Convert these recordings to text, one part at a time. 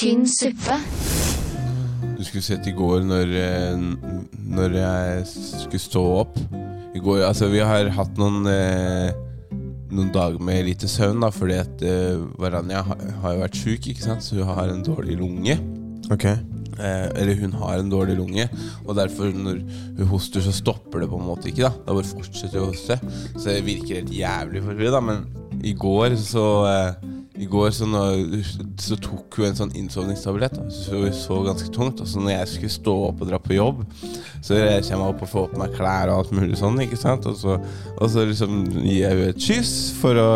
tynn suppe. Du skulle sett i går når, eh, når jeg skulle stå opp. I går, altså Vi har hatt noen, eh, noen dager med lite søvn, da, fordi at eh, Varanja har, jo vært sjuk, ikke sant? så hun har en dårlig lunge. Ok. Eh, eller hun har en dårlig lunge, og derfor når hun hoster, så stopper det på en måte ikke. Da Da bare fortsetter hun å hoste. Så det virker helt jævlig for henne, da. Men i går så eh, I går så, når, så tok hun en sånn innsovningstablett. Så hun så ganske tungt. Og så når jeg skulle stå opp og dra på jobb, så jeg meg opp og får på meg klær og alt mulig sånn. ikke sant? Og så, og så liksom gir jeg henne et kyss for å,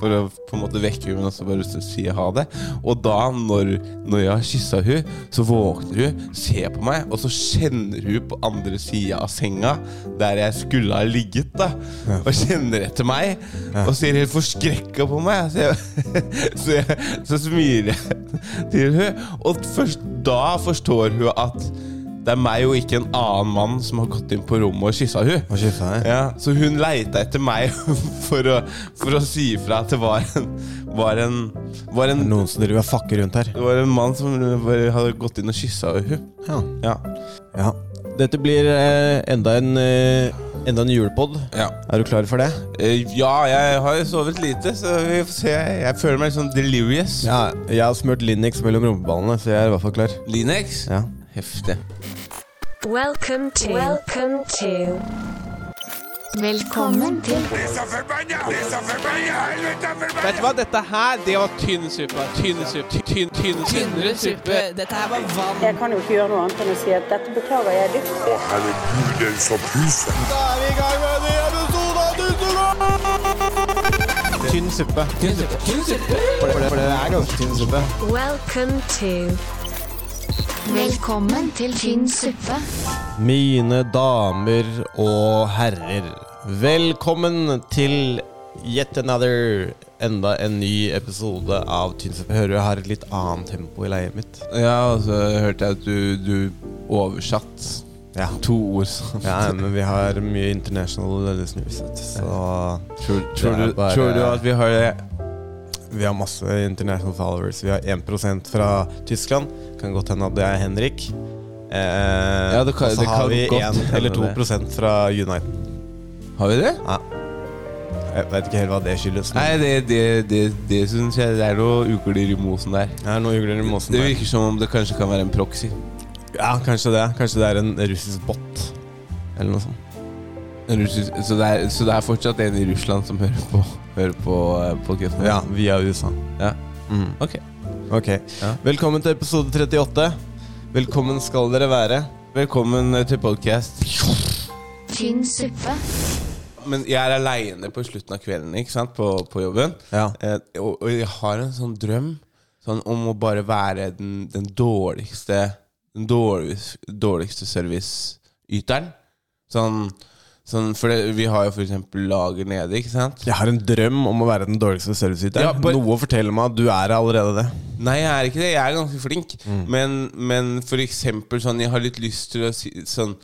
for å på en måte vekke henne, og så bare si ha det. Og da, når, når jeg har kyssa hun, så våkner hun, ser på meg, og så kjenner hun på andre sida av senga, der jeg skulle ha ligget, da. Og kjenner etter meg, og ser helt forskrekka på meg. Så jeg, så, jeg, så smiler jeg til hun, og først da forstår hun at det er meg og ikke en annen mann som har gått inn på rommet og kyssa hun Og kyssa deg? ja, Så hun leita etter meg for å, for å si ifra at det var en, var en, var en, Noen som driver og fucker rundt her. det var en mann som hadde gått inn og kyssa hun Ja. Ja. ja. Dette blir eh, enda en eh, Enda en julepod. ja. Er du klar for det? Eh, Ja, jeg har sovet lite, så vi får se. Jeg føler meg sånn delirious. Ja, jeg har smurt Linux mellom rumpeballene, så jeg er i hvert fall klar. Linux? Ja. Heftig. Welcome to. Welcome to. Velkommen til Vet du hva, dette her, det var tynn suppe. Tynn suppe. Tynn, tynn, tynnere suppe. Dette her var vann. Jeg kan jo ikke gjøre noe annet enn å si at dette beklager jeg dypt. Da er vi i gang med en ny episode av Tusenland! Tynn suppe. Tynn suppe. Tynn suppe. For det, for det er ganske tynn suppe. Welcome to. Velkommen til tynn suppe. Mine damer og herrer, velkommen til yet another Enda en ny episode av Tynn suppe. Hører du jeg har et litt annet tempo i leiet mitt? Ja, og så hørte jeg at du, du oversatt Ja. to ord. sånn. Ja, men vi har mye international listeners, vet du, så Tror, tror, du, bare- tror du at vi har det? Vi har masse international followers. Vi har 1% fra Tyskland. Kan godt hende at det er Henrik. Eh, Ja, det kan- og så det har vi 1 eller det. 2 fra Uniten. Har vi det? Ja. Jeg vet ikke helt hva det skyldes. men Nei, det, det, det, det syns jeg det er noe ugler i mosen der. Det er noe ugler i mosen. Det virker som om det kanskje kan være en proxy. Ja, kanskje det. Kanskje det er en russisk bot. Eller noe sånt. Så det, er, så det er fortsatt en i Russland som hører på, hører på uh, podcasten? Ja, via USA. Ja. Mm. Ok. okay. Ja. Velkommen til episode 38. Velkommen skal dere være. Velkommen eh, til podcast. Tynn suppe. Men jeg er aleine på slutten av kvelden ikke sant? På, på jobben. Ja. Eh, og, og jeg har en sånn drøm sånn, om å bare være den, den dårligste Den dårligste, dårligste serviceyteren. Sånn, sånn For det, vi har jo eksempel lager nede, ikke sant? Jeg har en drøm om å være den dårligste serviceyteren. Ja, but... Noe forteller meg at du er allerede det. Nei, jeg er ikke det. Jeg er ganske flink. Men, men for eksempel sånn Jeg har litt lyst til å si sånn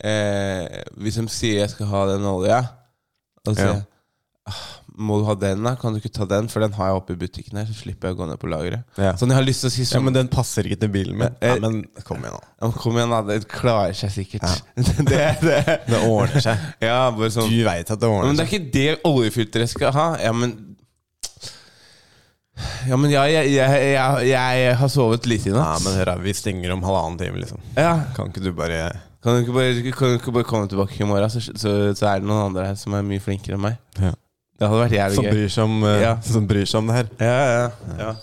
eh, Hvis de sier jeg skal ha den olja, og så sier Ja. jeg «Ah, Må du ha den, da? Kan du ikke ta den? For den har jeg oppe i butikken her, så slipper jeg å gå ned på lageret. Ja. Sånn, jeg har lyst til å si sånn, Ja, Men den passer ikke til bilen min. Eh, Ja, men kom igjen, da. Ja, Kom igjen, da. Det klarer seg sikkert. det, det. Det ordner seg. Ja, bare sånn Du veit at det ordner ja, Men det er ikke det oljefilteret skal ha. Ja, men Ja, men ja, jeg, jeg, jeg, jeg har sovet lite i natt. Ja, men hør, da, vi stenger om halvannen time, liksom. Ja, Kan ikke du bare Kan du ikke bare, kan du ikke bare komme tilbake i morgen, så, så, så er det noen andre her som er mye flinkere enn meg? Ja. Det hadde vært jævlig Som gøy. bryr seg om, eh, Ja. som bryr seg om det her. Ja, ja, ja.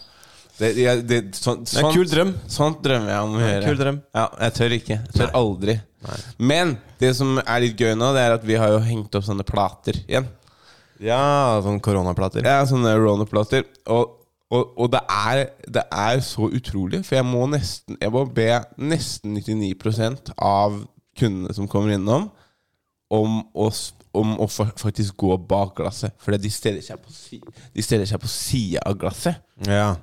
Det, ja, det, sånt, Det er en kul drøm. Sånt drømmer jeg om å høre. Kul drøm. Ja, jeg tør ikke. Jeg tør Nei. aldri. Nei. Men det som er litt gøy nå, det er at vi har jo hengt opp sånne plater igjen. Ja, sånne koronaplater. Ja, sånne Rona-plater. Og, og, og det, er, det er så utrolig, for jeg må nesten Jeg må be nesten 99% av kundene som kommer innom, om å, om å faktisk gå bak glasset. For de stiller seg på, si, på sida av glasset. Ja.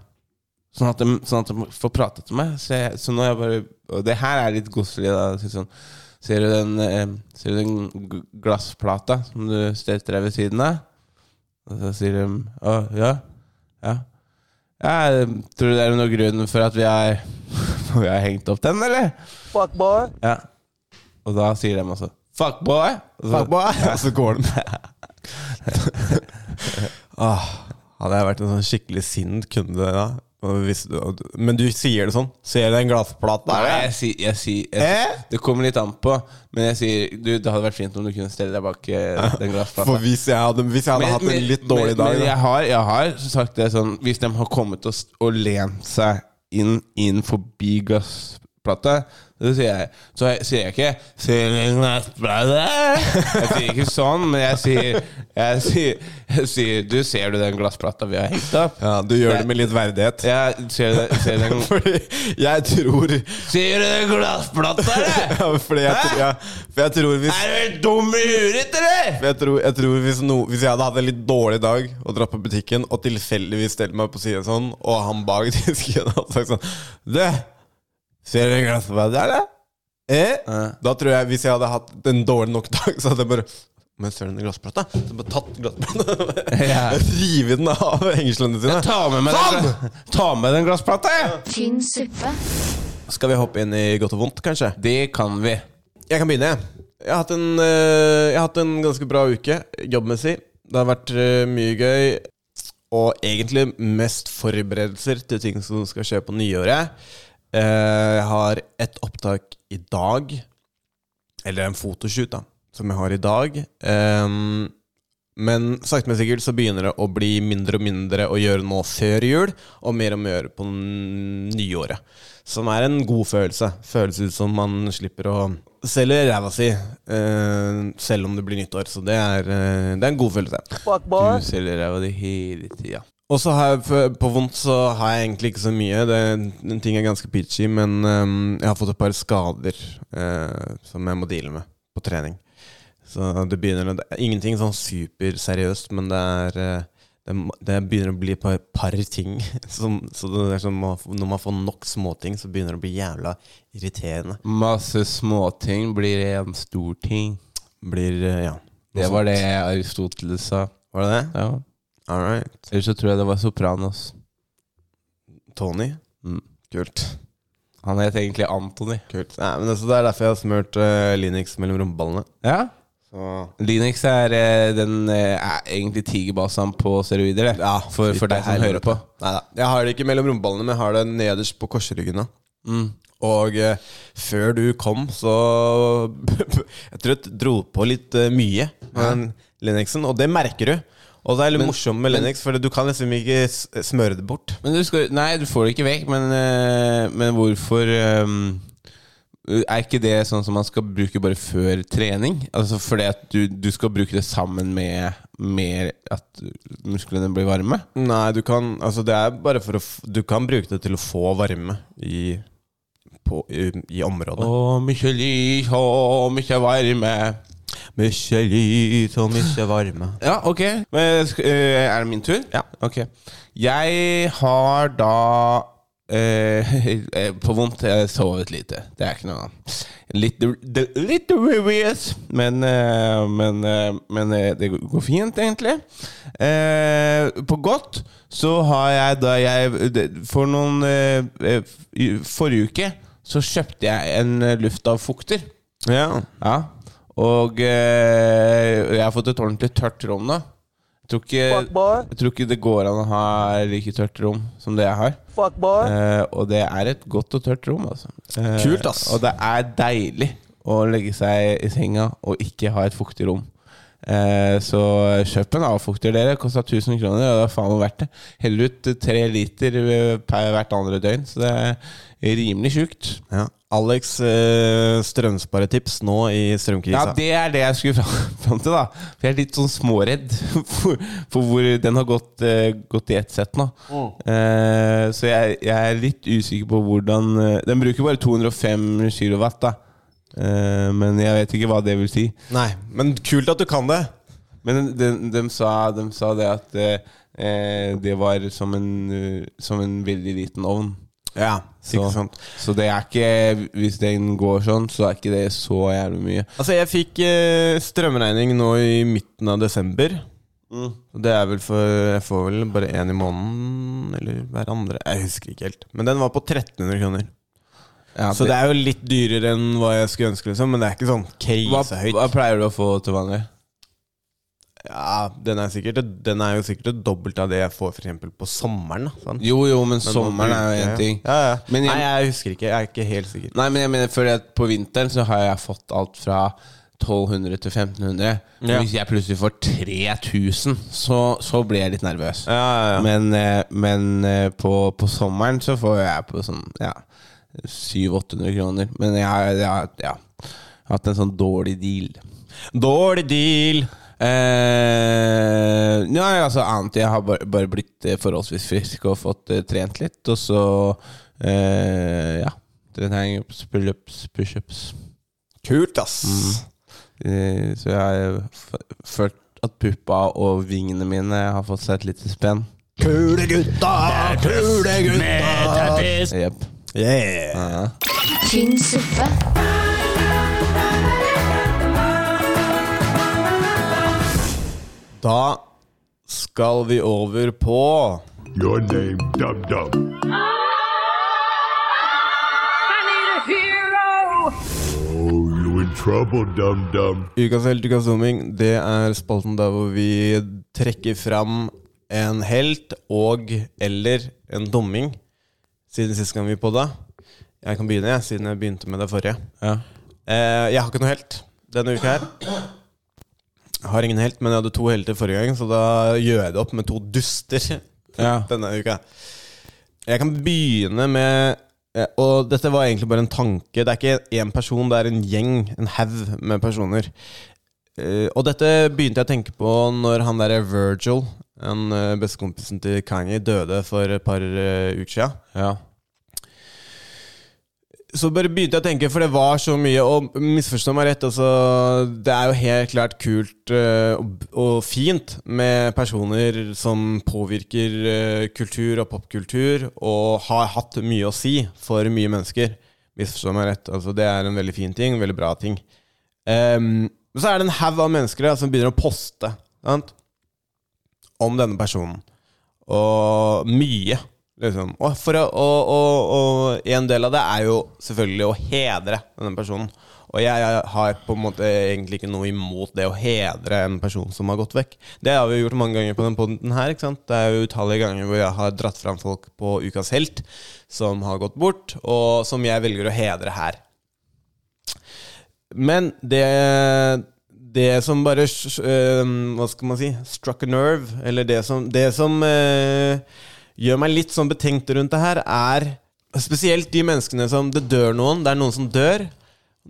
Sånn at, de, sånn at de får prate til meg. Så, jeg, så nå er jeg bare Og det her er litt godselig. da Sånn, ser, du den, eh, ser du den glassplata som du stelte deg ved siden av? Og så sier de Å, ja? Ja. Jeg tror du det er noen grunn for at vi har, vi har hengt opp den, eller? Fuck boy. Ja. Og da sier de også Fuck boy! Fuck boy! Og så går den ah, Hadde jeg vært en sånn skikkelig sint kunde da Men du sier det sånn? Ser du den glassplata? Nei, jeg sier, jeg sier jeg, Eh? Det kommer litt an på, men jeg sier du, Det hadde vært fint om du kunne stelle deg bak eh, den glassplata. For hvis jeg hadde, hvis jeg hadde hatt en litt dårlig men, dag Men jeg har, jeg har sagt det sånn Hvis de har kommet og, og lent seg inn, inn forbi glassplata, så sier jeg Så jeg, sier jeg ikke? Jeg sier ikke sånn, men jeg sier, jeg sier, jeg sier 'Du, ser du den glassplata vi har hengt opp?' Ja, du gjør det med litt verdighet. Jeg ser, du- ser du den Fordi jeg tror Ser du den glassplata, eller? ja, fordi jeg, tror- ja, For jeg tror hvis Er du helt dum i huet ditt, eller? For jeg tror, jeg tror hvis, no, hvis jeg hadde hatt en litt dårlig dag og dratt på butikken og tilfeldigvis stelt meg på siden sånn, og han bak disken hadde sagt sånn Du, ser du en glassplate, da? Eh? Ja. Da tror jeg, hvis jeg hadde hatt en dårlig nok dag, så hadde jeg bare Men ser du den glassplata? Så bare tatt glassplata Ja. Rive den av hengslene sine. Ta med meg den, ta med den glassplata, jeg! tynn suppe, Skal vi hoppe inn i godt og vondt, kanskje? Det kan vi. Jeg kan begynne. Jeg har hatt en, eh, jeg har hatt en ganske bra uke jobbmessig. Det har vært eh, mye gøy. Og egentlig mest forberedelser til ting som skal skje på nyåret. Eh, Jeg har et opptak i dag. Eller en fotoshoot, da. Som jeg har i dag. Ehm, men sakte, men sikkert så begynner det å bli mindre og mindre å gjøre nå før jul, og mer og mer på nyåret. Som er en god følelse. Føles ut som man slipper å selge ræva si, eh, selv om det blir nyttår. Så det er, eh, det er en god følelse. Du selger ræva di hele tida. Og så har jeg, på- vondt så har jeg egentlig ikke så mye. Det, den ting er ganske peachy, men um, jeg har fått et par skader uh, som jeg må deale med på trening. Så det begynner det er Ingenting sånn superseriøst, men det er eh, det, det begynner å bli et par, par ting. Som, så det som når man får nok småting, så begynner det å bli jævla irriterende. Masse småting blir en stor ting. Blir eh, Ja. Det var det Aristoteles sa. Var det det? Ja. All right. Eller så tror jeg det var Sopranos. Tony? Mm. Kult. Han het egentlig Anthony. Kult. Nei, men altså, det er derfor jeg har smurt eh, Linux mellom rumpeballene. Ja. Så Linux er eh, den eh, er egentlig tigerbasaen på steroider, det. Ja, for, for deg som hører på. Neida, Jeg har det ikke mellom rumpeballene, men jeg har det nederst på korsryggen. da. Mm. Og eh, før du kom, så Jeg tror jeg dro på litt eh, mye med den Linuxen, og det merker du. Og det er litt Men- morsomt med Lennox, for du kan liksom ikke smøre det bort. Men du skal, nei, du får det ikke vekk. Men, eh, men hvorfor um, Er ikke det sånn som man skal bruke bare før trening? Altså Fordi at du, du skal bruke det sammen med, med at musklene blir varme? Nei, du kan Altså, det er bare for å Du kan bruke det til å få varme i, på, i, i området. Å, mykje lys å, mykje varme. Mykje lys og mykje varme. Ja, ok. Men, sk- eh, er det min tur? Ja. Ok. Jeg har da eh, eh, På vondt jeg har sovet lite. Det er ikke noe Litt, det- litt delirious, men, eh, men, eh, men eh, det går fint, egentlig. Eh, på godt så har jeg da jeg det- For noen eh, eh, i Forrige uke så kjøpte jeg en eh, luftavfukter. Ja. Ja. Og eh, jeg har fått et ordentlig tørt rom nå. Jeg tror, ikke, jeg tror ikke det går an å ha like tørt rom som det jeg har. Fuck boy. Eh, og det er et godt og tørt rom, altså. Eh, Kult, ass. Og det er deilig å legge seg i senga og ikke ha et fuktig rom. Eh, så kjøp en avfukter, dere. Kosta 1000 kroner, og det er faen meg verdt det. Heller ut tre liter eh, per hvert andre døgn, så det er rimelig sjukt. ja. Alex eh, strømsparetips nå i strømkrisa. Ja, det er det jeg skulle fram, til, da. For jeg er litt sånn småredd for, for hvor den har gått, eh, gått i ett sett nå. Eh, så jeg, jeg er litt usikker på hvordan eh, Den bruker bare 205 kilowatt, da. Eh, men jeg vet ikke hva det vil si. Nei, men kult at du kan det. Men de, de, sa, de sa det at eh, det var som en, som en veldig liten ovn. Ja, Så, ikke sant. så det er ikke Hvis den går sånn, så er ikke det så jævlig mye. Altså, jeg fikk eh, strømregning nå i midten av desember. Og Det er vel for Jeg får vel bare én i måneden, eller hver andre. Jeg husker ikke helt. Men den var på 1300 kroner. Ja, Så det er jo litt dyrere enn hva jeg skulle ønske, liksom. Men det er ikke sånn hva, hva pleier du å få til vanlig? Ja, den er, sikkert, den er jo sikkert det dobbelte av det jeg får eksempel på sommeren. Sant? Jo, jo, men Men sommeren er jo én ting. Ja, ja. Jeg- Nei, jeg husker ikke. Jeg er ikke helt sikker. Nei, men jeg mener fordi at på vinteren så har jeg fått alt fra 1200 til 1500. Ja. Hvis jeg plutselig får 3000, så, så blir jeg litt nervøs. Ja, ja, ja. Men, eh, men eh, på, på sommeren så får jeg på sånn ja, 700-800 kroner. Men jeg, har- hatt en sånn dårlig deal. Dårlig deal! Eh, nei, altså annet Jeg har bare, bare blitt eh, forholdsvis frisk og fått eh, trent litt. Og så eh, Ja. Trent hangups, pullups, pushups. Kult, ass. Eh, så jeg har følt at puppa og vingene mine har fått seg et lite spenn. Kule gutta! Kule gutta! Jepp. Yeah. Ja. tynn suppe, Da skal vi over på Your name, Dum Dum. Oh, you in trouble, Dum Dum. Ukas helt, ukas dumming. Det er spalten der hvor vi trekker fram en helt og eller en dumming. Siden sist gang vi podda. Jeg kan begynne, jeg, siden jeg begynte med det forrige. Ja. Eh, jeg har ikke noe helt denne uka her. Jeg har ingen helt, men jeg hadde to helter forrige gang, så da gjør jeg det opp med to duster Ja. denne uka. Jeg kan begynne med eh, Og dette var egentlig bare en tanke. Det er ikke én person, det er en gjeng, en haug med personer. Eh, og dette begynte jeg å tenke på når han derre Virgil, en eh, bestekompisen til Kanye, døde for et par uker sia. ja. Så bare begynte jeg å tenke, for det var så mye Og misforstå meg rett, altså, det er jo helt klart kult uh, og, fint med personer som påvirker uh, kultur og popkultur, og har hatt mye å si for mye mennesker. Misforstå meg rett. Altså, det er en veldig fin ting, veldig bra ting. Um, så er det en haug av mennesker som begynner å poste sant? om denne personen. Og mye. Liksom. Og, å, og, og, og en del av det er jo selvfølgelig å hedre denne personen. Og jeg, jeg har på en måte egentlig ikke noe imot det å hedre en person som har gått vekk. Det har vi gjort mange ganger på denne podden her. Det er jo utallige ganger hvor jeg har dratt fram folk på Ukas helt som har gått bort, og som jeg velger å hedre her. Men det det som bare Hva skal man si? Struck a nerve. Eller det som, det som eh, gjør meg litt sånn betenkt rundt det her, er spesielt de menneskene som Det dør noen. Det er noen som dør.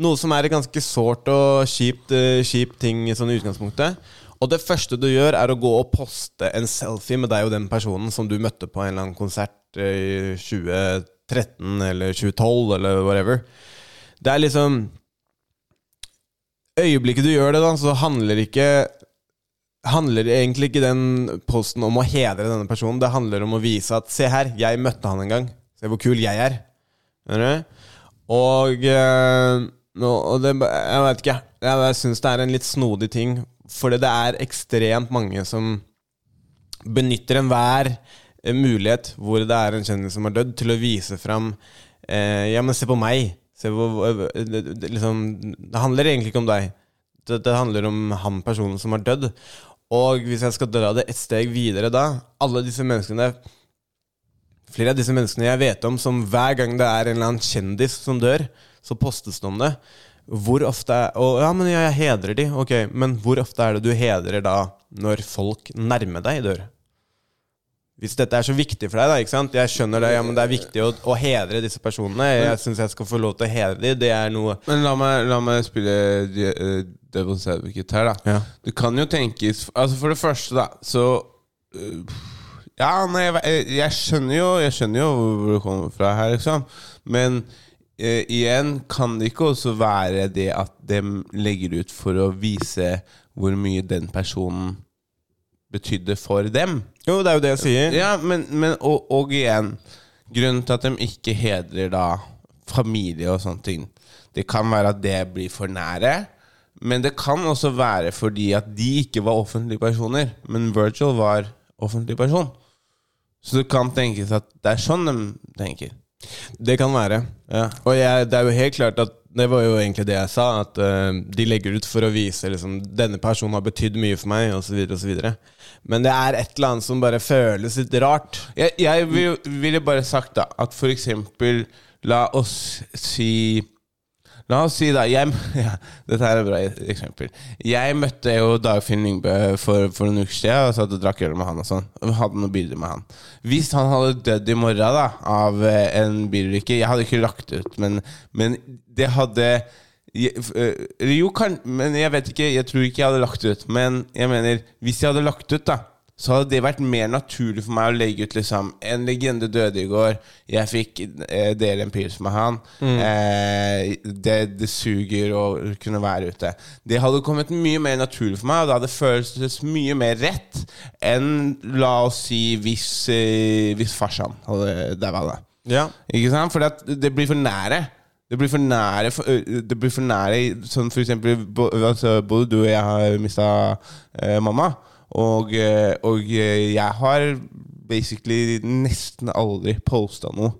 Noe som er et ganske sårt og kjipt, eh, kjipt ting i sånn utgangspunktet. Og det første du gjør, er å gå og poste en selfie med deg og den personen som du møtte på en eller annen konsert eh, i 2013 eller 2012 eller whatever. Det er liksom øyeblikket du gjør det, da, så handler ikke Handler egentlig ikke den posten om å hedre denne personen. Det handler om å vise at Se her, jeg møtte han en gang. Se hvor kul jeg er. Du? Og, eh, og det, Jeg vet ikke. Jeg, jeg syns det er en litt snodig ting. Fordi det er ekstremt mange som benytter enhver eh, mulighet hvor det er en kjendis som har dødd, til å vise fram eh, Ja, men se på meg. Se hvor, eh, det, liksom, det handler egentlig ikke om deg. Det, det handler om han personen som har dødd. Og hvis jeg skal dra det et steg videre da Alle disse menneskene Flere av disse menneskene jeg vet om som hver gang det er en eller annen kjendis som dør, så postes det om det. Hvor ofte er, og, Ja, men jeg hedrer de. Ok, men hvor ofte er det du hedrer da når folk nærmer deg dør? Hvis dette er så viktig for deg, da, ikke sant? Jeg skjønner det, ja, men det er viktig å, å hedre disse personene. Jeg syns jeg skal få lov til å hedre dem. Det er noe Men la meg, la meg spille de- eh, Devil's Advocate her, da. Ja. Du kan jo tenkes Altså For det første, da, så øh, Ja, nei, jeg, jeg, skjønner jo Jeg skjønner jo hvor du kommer fra her, liksom. Men eh, igjen, kan det ikke også være det at de legger ut for å vise hvor mye den personen betydde for dem? Jo, det er jo det jeg sier. Ja, men, men og, og igjen Grunnen til at de ikke hedrer da familie og sånne ting Det kan være at det blir for nære Men det kan også være fordi at de ikke var offentlige personer, men Virgil var offentlig person. Så det kan tenkes at det er sånn de tenker. Det kan være. Ja. Og jeg, det er jo helt klart at det var jo egentlig det jeg sa, at uh, de legger ut for å vise liksom denne personen har betydd mye for meg, osv., osv. Men det er et eller annet som bare føles litt rart. Jeg, jeg vil- ville bare sagt da at for eksempel La oss si La oss si da jeg, ja, Dette er et bra eksempel. Jeg møtte jo Dagfinn Lyngbø for, for en uke siden og satt og drakk øl med han. og sånn Og Hadde noen bilder med han. Hvis han hadde dødd i morgen da av eh, en bilulykke Jeg hadde ikke lagt ut, men, men det hadde eller jo, kan, men jeg vet ikke. Jeg tror ikke jeg hadde lagt ut. Men jeg mener, hvis jeg hadde lagt ut, da så hadde det vært mer naturlig for meg å legge ut liksom En legende døde i går. Jeg fikk eh, dele en pils med han. Eh, det, det suger å kunne være ute. Det hadde kommet mye mer naturlig for meg, og det hadde føltes mye mer rett enn la oss si hvis, eh, hvis farsan hadde daua. Ja. Ikke sant? For det, det blir for nære. Det blir for nære for, Det blir for nære Sånn for eksempel altså, Både du og jeg har mista eh, mamma. Og, og jeg har basically nesten aldri posta noe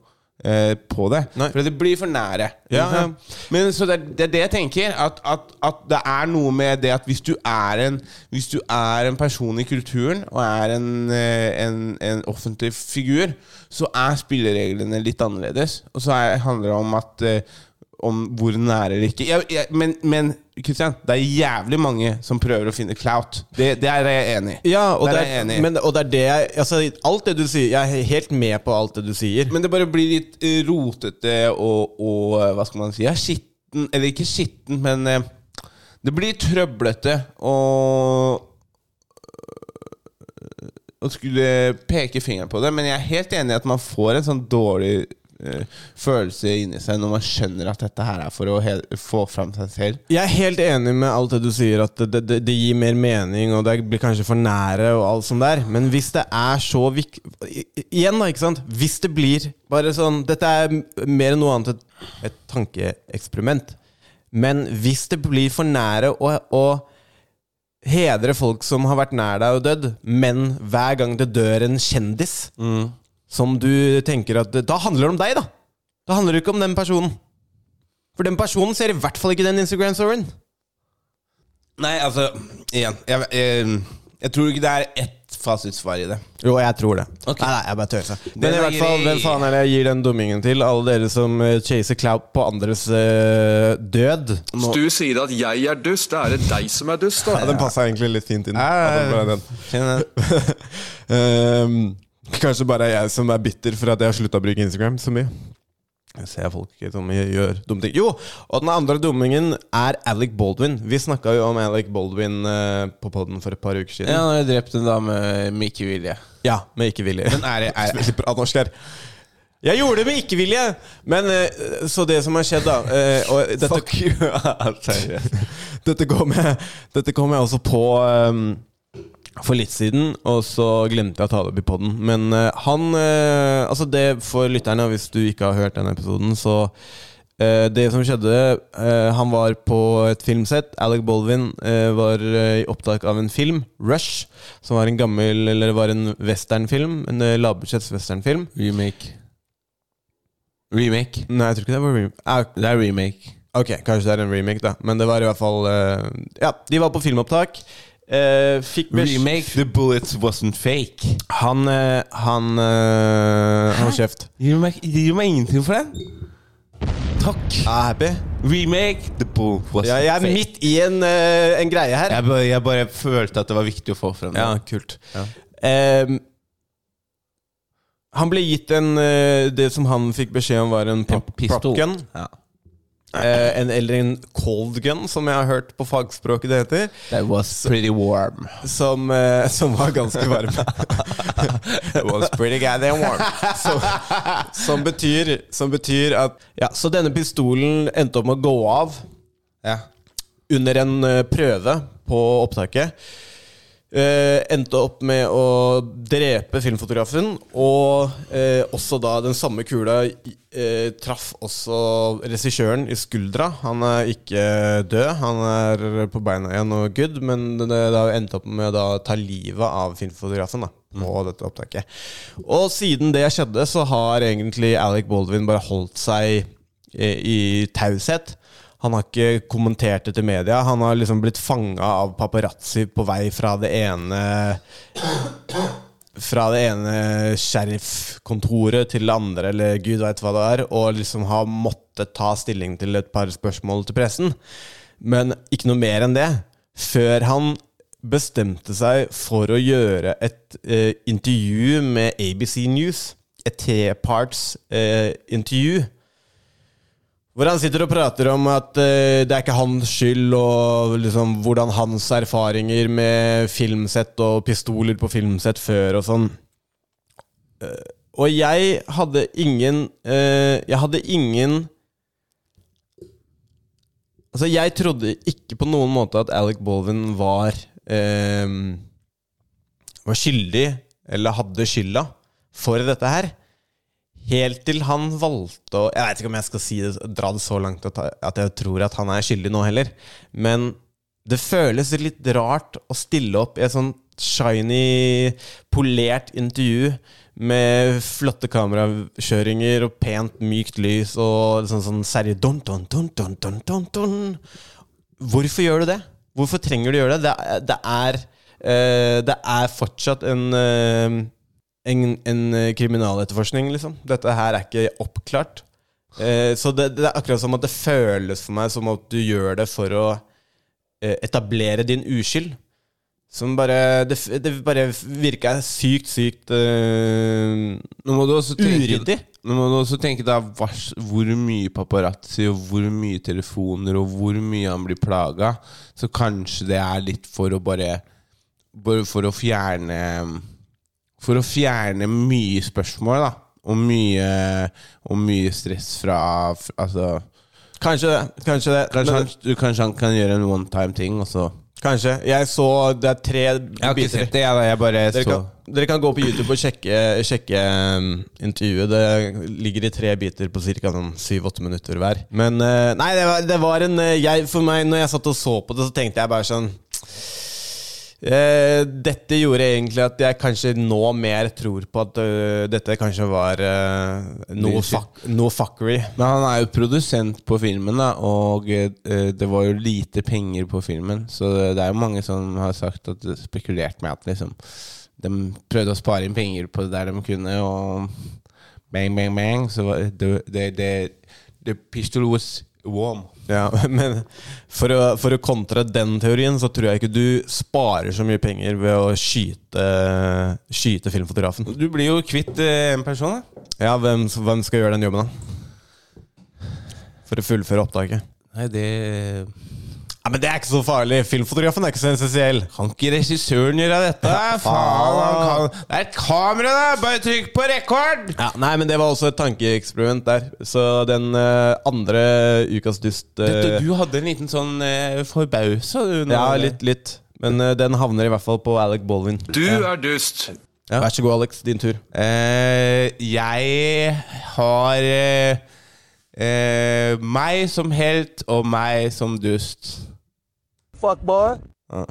eh, på det. Nei. For det blir for nære. Ja, ja. Men så det, det er det jeg tenker. At, at, at det er noe med det at hvis du er en Hvis du er en person i kulturen og er en, eh, en, en offentlig figur, så er spillereglene litt annerledes. Og så er, handler det om at eh, om hvor nære eller ikke. Jeg, jeg, men, men Kristian, det er jævlig mange som prøver å finne clout. Det, det er jeg enig i. Ja, og det, er jeg enig i. men, og det er det jeg altså, Alt det du sier Jeg er helt med på alt det du sier. Men det bare blir litt eh, rotete og, og eh, Hva skal man si? Ja, skitten Eller ikke skitten, men eh, det blir trøblete og Å skulle peke fingeren på det. Men jeg er helt enig i at man får en sånn dårlig følelse inni seg når man skjønner at dette her er for å få fram seg selv. Jeg er helt enig med alt det du sier, at det, det, det gir mer mening, og det blir kanskje for nære og alt sånt der. Men hvis det er så viktig Igjen, da, ikke sant? Hvis det blir bare sånn Dette er mer enn noe annet et, et tankeeksperiment. Men hvis det blir for nære å, å hedre folk som har vært nær deg og dødd, men hver gang det dør en kjendis som du tenker at Da handler det om deg, da! Da handler det ikke om den personen. For den personen ser i hvert fall ikke den Instagram-storyen. Nei, altså Igjen. Jeg, jeg, jeg tror ikke det er ett fasitsvar i det. Jo, jeg tror det. Okay. Nei, nei, jeg bare tøyser. Men i er hvert fall, hvem faen er det jeg gir den dummingen til? Alle dere som eh, chaser clout på andres uh, død. Hvis du sier at jeg er dust, da er det deg som er dust, da. Ja, den passa egentlig litt fint inn. Nei, nei, nei. den. Ehm, kanskje bare jeg som er bitter for at jeg har slutta å bruke Instagram så mye. Jeg ser folk som gjør dumme ting. Jo, og den andre dummingen er Alec Baldwin. Vi snakka jo om Alec Baldwin eh, på poden for et par uker siden. Ja, han har drept en dame med ikke vilje. Ja, med ikke vilje. Men er er, er, bra norsk her. Jeg gjorde det med ikke-vilje! Men eh, så det som har skjedd, da eh, og dette, Fuck you! Dette, kom jeg, dette kom jeg også på ehm, for litt siden, og så glemte jeg å ta det opp i poden. Men uh, han uh, Altså, det for lytterne, hvis du ikke har hørt den episoden, så uh, Det som skjedde Han var på et filmsett. Alec Baldwin eh, var i opptak av en film, Rush, som var en gammel Eller var en westernfilm. En uh, lavbudsjetts westernfilm. Remake. Remake. Nei, jeg tror ikke det var remake. Ah, Det er remake. Ok, kanskje det er en remake, da. Men det var i hvert fall Ja, de var på filmopptak. Eh, fikk Remake The Bullets Wasn't Fake. Han uh, Han uh, Han kjeft. Gir du meg, gir du meg ingenting for den? Takk. Jeg happy. Remake The Bull Wasn't Ja, jeg er Fake. midt i en, uh, en greie her. Jeg bare, jeg bare følte at det var viktig å få frem Ja, det. kult. Ja. Um, han ble gitt en eh, Det som han fikk beskjed om, var en en pistol. Ja. Eh, en, eller en cold gun, som jeg har hørt på fagspråket det heter. That was pretty warm. Som, eh, som var ganske varm. It was pretty goddamn warm. Som, som, betyr, som betyr at Ja, så denne pistolen endte opp med å gå av Ja. under en eh, prøve på opptaket. Eh, endte opp med å drepe filmfotografen. Og eh, også da den samme kula eh, traff også regissøren i skuldra. Han er ikke død, han er på beina igjen og good, men det, det har endt opp med å ta livet av filmfotografen. da på dette opptaket. Og siden det skjedde, så har egentlig Alec Baldwin bare holdt seg i, i taushet. Han har ikke kommentert det til media. Han har liksom blitt fanga av paparazzi på vei fra det ene Fra det ene sheriffkontoret til det andre, eller gud veit hva det er, og liksom har måttet ta stilling til et par spørsmål til pressen. Men ikke noe mer enn det. Før han bestemte seg for å gjøre et eh, intervju med ABC News. Et treparts eh, intervju. Hvor han sitter og prater om at uh, det er ikke hans skyld, og liksom hvordan hans erfaringer med filmsett og pistoler på filmsett før og sånn. Uh, og jeg hadde ingen uh, Jeg hadde ingen Altså, jeg trodde ikke på noen måte at Alec Baldwin var Var skyldig, eller hadde skylda, for dette her. Helt til han valgte å Jeg vet ikke om jeg skal si det, dra det så langt at jeg tror at han er skyldig nå heller. Men det føles litt rart å stille opp i et sånn shiny, polert intervju med flotte kamerakjøringer og pent, mykt lys og sånn, sånn seriøst dun, dun, dun, dun, dun. Hvorfor gjør du det? Hvorfor trenger du å gjøre det? Det, det, er, eh, det er fortsatt en eh, en, en eh, kriminaletterforskning, liksom. Dette her er ikke oppklart. Eh, så det, det er akkurat som at det føles for meg som at du gjør det for å eh, etablere din uskyld. Som bare Det, det bare virka sykt, sykt eh, Nå må du også tenke, uryddig. nå må du også tenke deg hvor mye paparazzi og hvor mye telefoner og hvor mye han blir plaga. Så kanskje det er litt for å bare, bare For å fjerne For å fjerne mye spørsmål, da. Og mye, og mye stress fra Altså Kanskje det. Kanskje det. Kanskje han, han, kanskje han kan gjøre en one time ting, og så Kanskje. Jeg så Det er tre Jeg har ikke sett det, jeg. Jeg bare Dere så kan, dere kan gå på YouTube og sjekke, sjekke um, intervjuet. Det ligger i tre biter på ca. Sånn syv-åtte minutter hver. Men eh, Nei, det var, det var en eh, jeg, For meg, når jeg satt og så på det, så tenkte jeg bare sånn eh, Dette gjorde egentlig at jeg kanskje nå mer tror på at uh, dette kanskje var uh, noe, fuck, noe fuckery. Men han er jo produsent på filmen, da, og uh, det var jo lite penger på filmen. Så det er jo mange som har sagt at spekulert med at liksom de prøvde å spare inn penger på det der de kunne, og bang, bang, bang. Så det, det, det, the pistol was warm. Ja, men for å, for å kontre den teorien, så tror jeg ikke du sparer så mye penger ved å skyte, skyte filmfotografen. Du blir jo kvitt eh, en person, da. Ja, hvem, hvem skal gjøre den jobben, da? For å fullføre opptaket. Nei, det Ja, Men det er ikke så farlig. Filmfotografen er ikke så essensiell. Kan ikke regissøren gjøre dette? Faen, han kan Det er et kamera, da! Bare trykk på rekord! Ja, nei, men det var også et tankeeksperiment der. Så den uh, andre ukas dust uh, du, du hadde en liten sånn uh, forbausa, du. nå. Ja, litt, litt. Men uh, den havner i hvert fall på Alec Baldwin. Du er dust. Ja. Vær så god, Alex. Din tur. Eh, jeg har eh, eh, meg som helt og meg som dust. Fuck boy. Ja.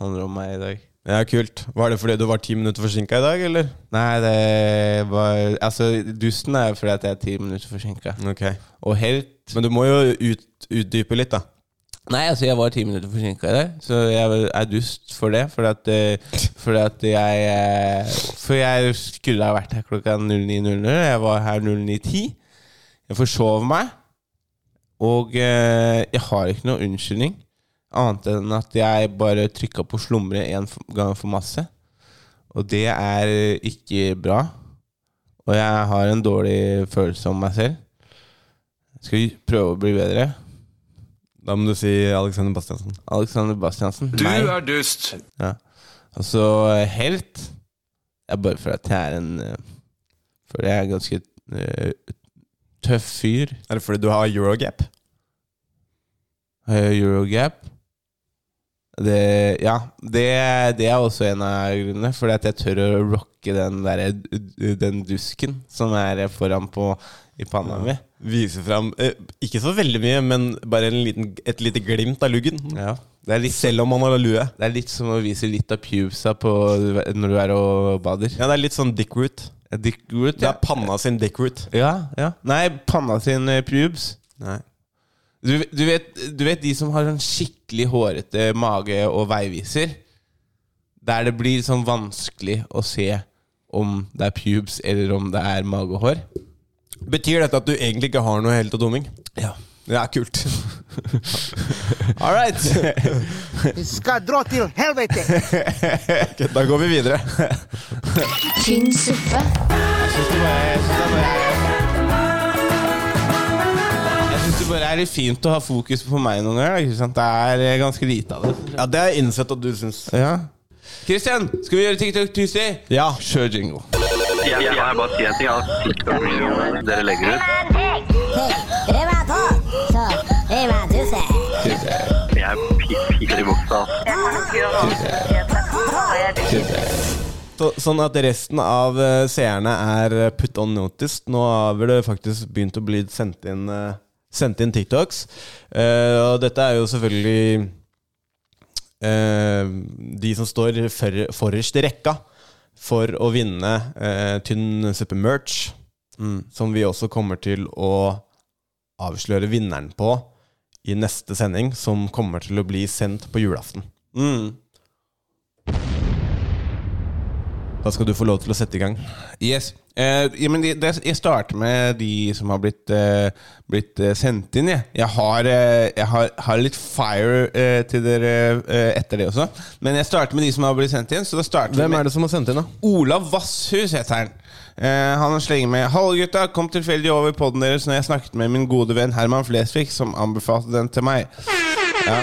Handler om meg i dag. Ja, Kult. Var det fordi du var ti minutter forsinka i dag, eller? Nei, det var Altså, dusten er fordi at jeg er ti minutter forsinka. Ok. Og helt Men du må jo ut, utdype litt, da. Nei, altså, jeg var ti minutter forsinka i dag, så jeg er dust for det. Fordi at, eh, fordi at jeg eh, For jeg skulle ha vært her klokka 09.00. Jeg var her 09.10. Jeg forsov meg. Og eh, jeg har ikke noe unnskyldning. Annet enn at jeg bare trykka på slumre én gang for masse. Og det er ikke bra. Og jeg har en dårlig følelse om meg selv. Jeg skal prøve å bli bedre. Da må du si Alexander Bastiansen. Alexander Bastiansen. Du Nei. er dust. Altså, helt Jeg bare føler at jeg er en eh, Fordi jeg er ganske uh, tøff fyr. Er det fordi du har Eurogap? Har jeg Eurogap? Det, ja, det, det er også en av grunnene. Fordi at jeg tør å rocke den, der, den dusken som er foran på i panna mi. Vise fram eh, Ikke så veldig mye, men bare en liten, et lite glimt av luggen. Ja, det er, litt, Selv om man har lue. det er litt som å vise litt av pubesa når du er og bader. Ja, det er litt sånn dick root. Dick root, Det er panna sin dick root. ja, ja. Nei, panna sin eh, pubes. Nei. Du, du, vet, du vet de som har sånn skikkelig hårete mage og veiviser? Der det blir sånn vanskelig å se om det er pubes eller om det er mage og hår? Betyr dette at du egentlig ikke har noe helt og dumming? Ja. Det er kult. All right. Vi Skal dra til helvete! okay, Da går vi videre. tynn suppe, Jeg syns det var, Jeg synes det bare det bare er litt fint å ha fokus på meg noen ganger. Ikke sant? Det er eh, ganske lite av det. Ja, Det har jeg innsett at du syns. Ja Christian, skal vi gjøre TikTok Tuesday? Ja. Kjør jingle. Jeg, jeg har bare si en ting. at TikTok-videoene dere legger ut, jeg piker i buksa. Så, sånn at resten av eh, seerne er eh, put on notice. Nå har vel det faktisk begynt å bli sendt inn, eh, sendt inn TikToks. Eh, og dette er jo selvfølgelig eh, de som står for, forrest i rekka for å vinne eh, tynn suppe merch. Som vi også kommer til å avsløre vinneren på i neste sending, som kommer til å bli sendt på julaften. Mm. Da skal du få lov til å sette i gang. Yes. Eh, ja, men det, det, jeg starter med de som har blitt, eh, blitt eh, sendt inn. Jeg, jeg, har, eh, jeg har, har litt fire eh, til dere eh, etter det også. Men jeg starter med de som har blitt sendt inn. Så da Hvem er det som har sendt inn, da? Olav Vasshus heter han. Eh, han slenger med Hallo gutta, kom tilfeldig over podden deres når jeg snakket med min gode venn Herman Flesvig, som anbefalte den til meg. Ja.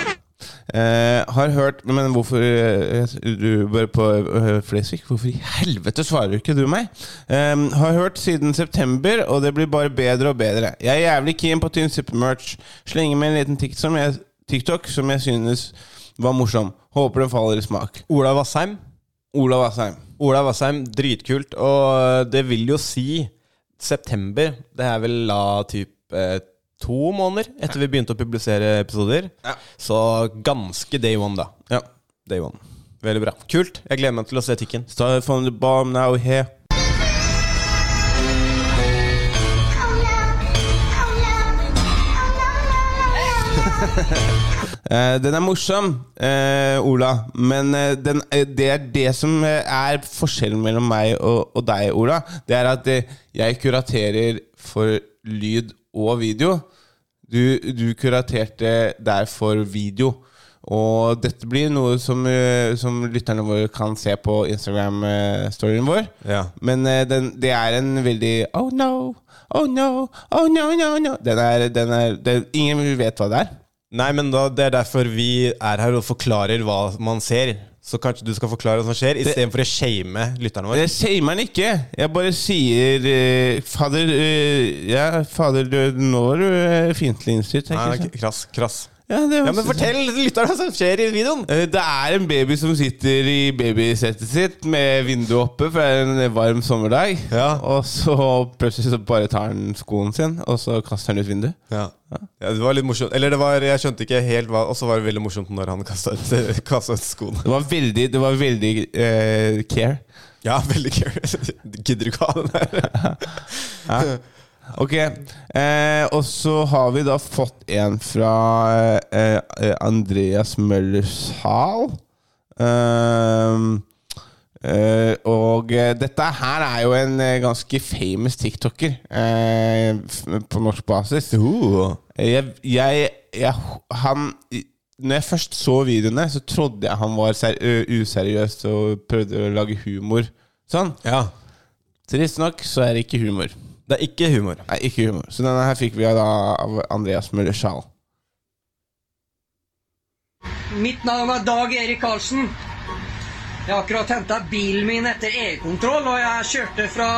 Eh, har hørt Men hvorfor eh, Du bør på eh, Flesvig? Hvorfor i helvete svarer ikke du meg? Eh, har hørt siden september, og det blir bare bedre og bedre. Jeg er jævlig keen på Tynn Supermerch. Slenger med en liten TikTok som jeg, TikTok som jeg synes var morsom. Håper den faller i smak. Ola Vassheim. Ola Vassheim. Ola Vassheim, dritkult. Og det vil jo si september. Det er vel la typ eh, to måneder etter vi begynte å publisere episoder. Ja. Så ganske day one, da. Ja. Day one. Veldig bra. Kult. Jeg gleder meg til å se tikken. Start from the bomb now here. Eh, den er morsom, eh, Ola, men eh, den, eh, det er det som eh, er forskjellen mellom meg og, og deg, Ola. Det er at jeg kuraterer for lyd og video. Du, du kuraterte der for video. Og dette blir noe som, eh, som lytterne våre kan se på Instagram-storyen vår. Ja. Men eh, den, det er en veldig Oh no, oh no, oh no, no, no. Den er, den er, den, ingen vet hva det er. Nei, men da, det er derfor vi er her og forklarer hva man ser. Så kanskje du skal forklare hva som skjer, istedenfor å shame lytterne våre. Jeg shamer den ikke. Jeg bare sier uh, Fader, uh, ja, fader du, nå er du uh, fiendtlig innstilt. Krass, krass. Ja, det Ja, men fortell lytterne hva som skjer i videoen! Eh, Det er en baby som sitter i babysettet sitt med vinduet oppe, for det er en varm sommerdag. Ja. Og så plutselig så bare tar han skoen sin, og så kaster han ut vinduet. Ja. ja, Det var litt morsomt. Eller det var, jeg skjønte ikke helt hva Og så var det veldig morsomt når han kasta ut, kastet ut skoene. Det var veldig, det var veldig eh, care. Ja, veldig care. Gidder du ikke ha den der? Ok, eh, og så har vi da fått en fra eh, eh, Andreas Møllershal. Ehm, eh, og eh, dette her er jo en eh, ganske famous tiktoker på norsk basis. Jeg, jeg, jeg, han Når jeg først så videoene, så trodde jeg han var ser, useriøs og prøvde å lage humor. Sånn. Ja. Trist nok så er det ikke humor. Det er ikke humor. Nei, ikke humor. Så denne her fikk vi da av Andreas Møller Schall. Mitt navn er Dag Erik Karlsen. Jeg har akkurat henta bilen min etter EU-kontroll, og jeg kjørte fra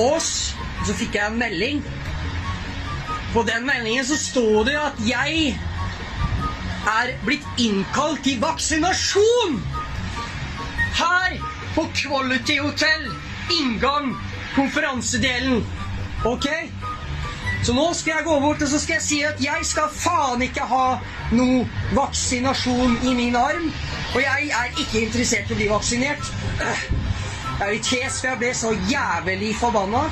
Ås. Og så fikk jeg en melding. På den meldingen så sto det at jeg er blitt innkalt til vaksinasjon! Her på Quality Hotel, inngang, konferansedelen. Ok? Så nå skal jeg gå bort og så skal jeg si at jeg skal faen ikke ha noe vaksinasjon i min arm. Og jeg er ikke interessert i å bli vaksinert. Jeg er litt hes, for jeg ble så jævlig forbanna.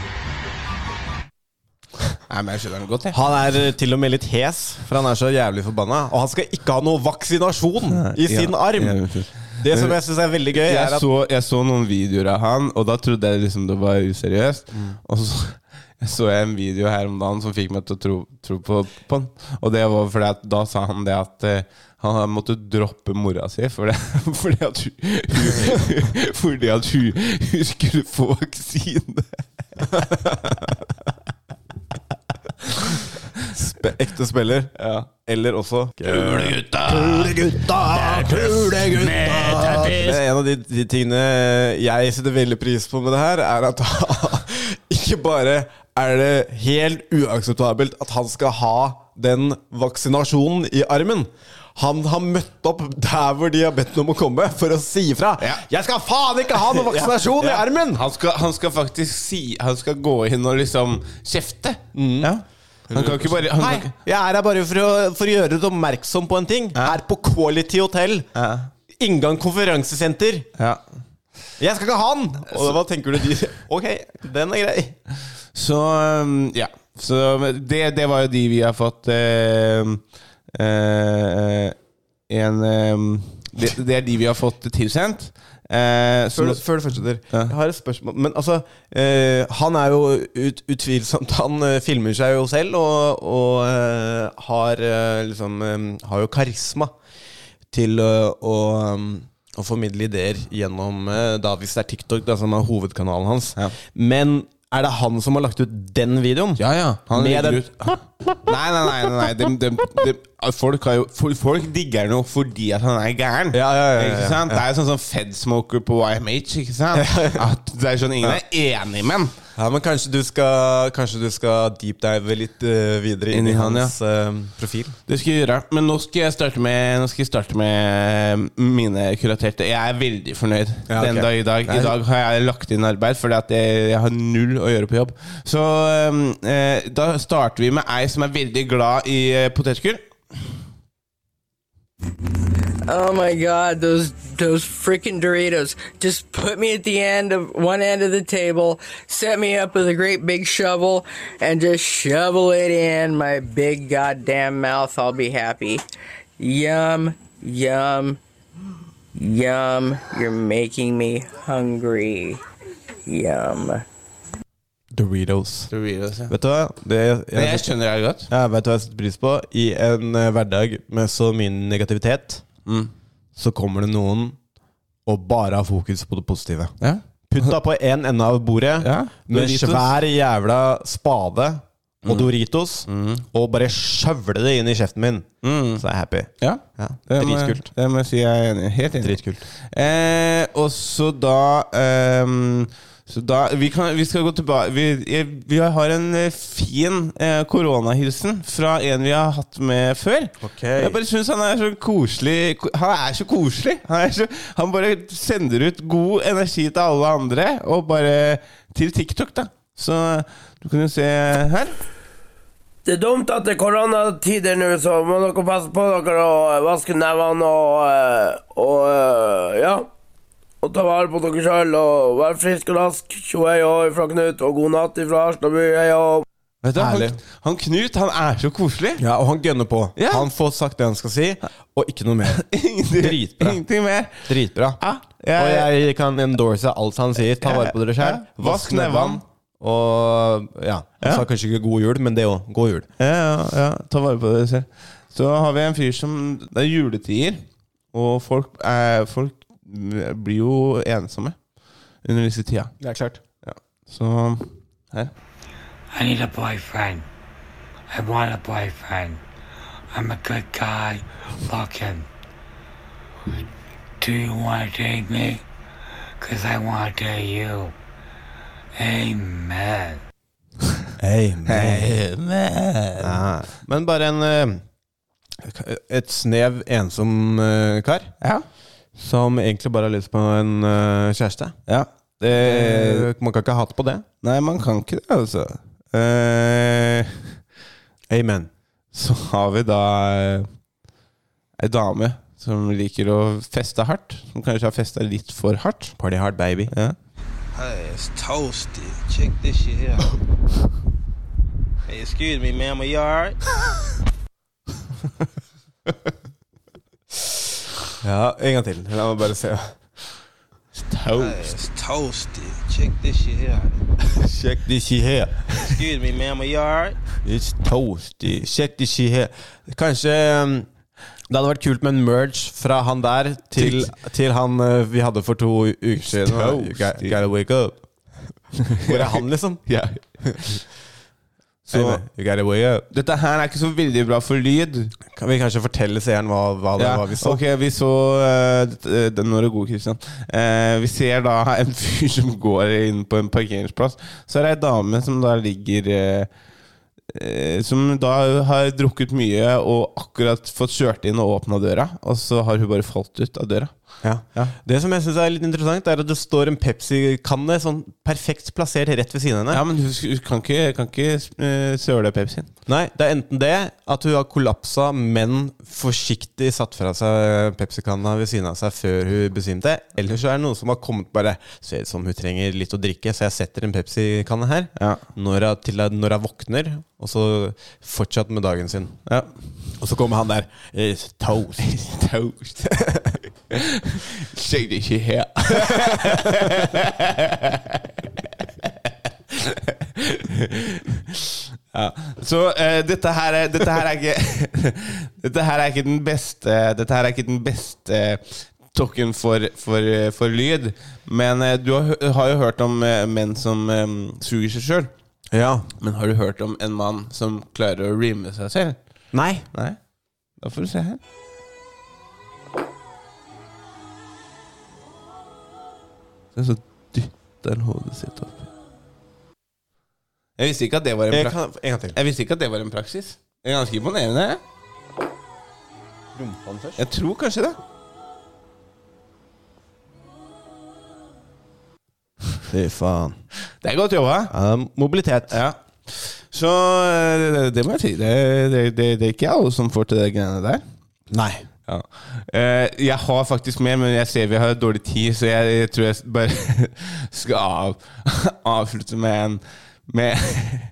Nei, men jeg skjønner den godt, jeg. Han er eh, til og med litt hes, for han er så jævlig forbanna. Og han skal ikke ha noe vaksinasjon i sin Ja, arm! ja, Det som jeg syns er veldig gøy, er at så, jeg så noen videoer av han, og da trodde jeg liksom det var useriøst. Og så jeg så jeg en video her om dagen som fikk meg til å tro, tro på, på han. Og det var fordi at da sa han det at eh, han måtte droppe mora si fordi, fordi at hun, hun Fordi at hun, hun skulle få vaksine. spe, ekte spiller, eller også Kulegutta! Kulegutta! Kulegutta! En av de, de tingene jeg setter veldig pris på med det her, er at ikke bare er det helt uakseptabelt at han skal ha den vaksinasjonen i armen. Han har møtt opp der hvor de har bedt ham om å komme, for å si ifra. Ja. 'Jeg skal faen ikke ha noen vaksinasjon i Ja. armen!' Han skal, han skal faktisk si Han skal gå inn og liksom kjefte. Ja. Han kan ikke bare han Hei, kan jeg er her bare for å, for å gjøre deg oppmerksom på en ting. Her på Quality Hotel. ja. Inngang konferansesenter. Ja. Jeg skal ikke ha den! Og hva tenker du de Ok, den er grei. Så um, ja. Så det, det var jo de vi har fått eh, eh, En eh, det, det er de vi har fått tilsendt. Eh, Før, nå- før du fortsetter, Ja. jeg har et spørsmål. Men altså, eh, han er jo ut, utvilsomt Han eh, filmer seg jo selv og, og eh, har eh, liksom eh, Har jo karisma til eh, å, um, å formidle ideer gjennom eh, da hvis det er TikTok, da, som er hovedkanalen hans. Ja. Men er det han som har lagt ut den videoen? Ja, ja. Han Med legger den- ut Nei, nei, nei. nei, nei. Dem- dem- dem- folk, har jo, folk, folk digger han jo fordi at han er gæren. Ja, ja, ja, ja, Ikke sant? Det er jo sånn som Fedsmoker på YMH. Ikke sant? At det er sånn Ingen er enig med han. Ja, men kanskje du skal, kanskje du skal deepdive litt uh, videre inn, i hans han, hans eh, profil? Det skal jeg gjøre. Men nå skal jeg starte med, jeg starte med mine kuraterte. Jeg er veldig fornøyd Ja, den dag i dag. I dag har jeg lagt inn arbeid at jeg, jeg har null å gjøre på jobb. Så um, uh, da starter vi med ei som er veldig glad i eh, potetgull. Oh my god, those those freaking Doritos. Just put me at the end of one end of the table, set me up with a great big shovel, and just shovel it in my big goddamn mouth. I'll be happy. Yum, yum, yum. You're making me hungry. Yum. Doritos. Doritos, ja. Vet du hva? Det, Men jeg skjønner det godt. Ja, vet du hva jeg setter pris på? I en eh, hverdag med så mye negativitet, Mm. så kommer det noen og bare har fokus på det positive. Ja. Putta på én ende av bordet Ja, med. Mm. svær jævla spade og Doritos, og bare skjøvle det inn i kjeften min. Mm. Så er jeg happy. Ja, Ja, Dritkult. det må jeg si jeg er enig. i. Helt enig. Dritkult. Eh, og så da ehm, Så da Vi, kan, vi skal gå tilbake Vi, vi har en eh, fin eh, koronahilsen fra en vi har hatt med før. Okay. Jeg bare syns han er så koselig. Han er så koselig. Han, er så, han bare sender ut god energi til alle andre, og bare til TikTok, da. Så du kan jo se her. Det er dumt at det er koronatider nå, så må dere passe på dere og vaske nevene og, og, og eh, ja. Og ta vare på dere sjøl og vær frisk og rask. Tjo hei og fra Knut, og god natt ifra Harstadby. Hei og Vet du, han, han Knut han er så koselig. Ja, og han gønner på. Ja. Han får sagt det han skal si, og ikke noe mer. Dritbra. Ingenting mer. Dritbra. Ja, Og jeg kan endorse alt han sier. Ta vare på dere sjøl. Ja. Vask nevene. Og ja, han Ja. sa kanskje ikke god jul, men det òg. God jul. Ja, ja, ja, ta vare på dere selv. Så har vi en fyr som Det er juletider, og folk, er, folk blir jo ensomme under disse tida. Det er klart. Ja. Så her. I need a boyfriend. I want a boyfriend. I'm a good guy looking. Do you want to date me? Because I want to date you. Amen. Amen. Ja. Men bare en, eh, et snev ensom eh, kar. Ja. Som egentlig bare har lyst på en uh, kjæreste. Ja. Det, Eh, man kan ikke ha hatt på det. nei, man kan ikke det, altså. Uh, Amen. så har vi da uh, ei dame som liker å feste hardt. Som kanskje har festa litt for hardt. Party hard, baby. Ja. Hey, it's toasted. Check this shit here. hey, excuse me, ma'am. Are you alright? Ja, en gang til. La meg bare se. Hey, it's toasted. Check this shit here. Check this shit here. Excuse me, ma'am. Are you alright? It's toasty. Check this shit here. Kanskje um, det hadde vært kult med en merge fra han der til, til han uh, vi hadde for to uker siden. Toasty. gotta wake up. Hvor er han, liksom? Ja. Så dette her er ikke så veldig bra for lyd. Kan vi kanskje fortelle seeren hva, hva det Ja, var vi så? Ok, vi så uh, den du god, Christian. Uh, vi ser da en fyr som går inn på en parkeringsplass. Så er det ei dame som da ligger uh, Som da har drukket mye og akkurat fått kjørt inn og åpna døra. Og så har hun bare falt ut av døra. Ja. Det som jeg synes er litt interessant, er at det står en Pepsi-kanne sånn perfekt plassert rett ved siden av henne. Ja, men hun, kan ikke, kan ikke eh, søle Pepsien. Nei, det er enten det, at hun har kollapsa, men forsiktig satt fra seg Pepsi-kanna ved siden av seg før hun besvimte. Eller så er det noen som har kommet bare Ser ut som hun trenger litt å drikke, så jeg setter en Pepsi-kanne her. Når, hun, til, når hun våkner, og så fortsatt med dagen sin. Og så kommer han der. It's toast. toast. Shake det ikke her. ja. Så uh, dette her er Dette her er ikke Dette her er ikke den beste Dette her er ikke den beste tokken for, for, eh, for lyd. Men uh, du har, har jo hørt om uh, menn som um, suger seg sjøl. Ja. Men har du hørt om en mann som klarer å rime seg selv? Nei. Nei? Da får du se her. Så så dytter han hodet sitt opp. Jeg visste ikke at det var en, Jeg kan- en gang til. Jeg visste ikke at det var en praksis. Det er ganske imponerende. Rumpa først? Jeg tror kanskje det. Fy faen. Det er godt jobba. Ja, mobilitet. Ja. Så eh, det, det må jeg si. Det, det, det, det er ikke alle som får til de greiene der. Nei. Ja. Eh, jeg har faktisk mer, men jeg ser vi har dårlig tid, så jeg, jeg tror jeg bare skal av, avslutte med en med,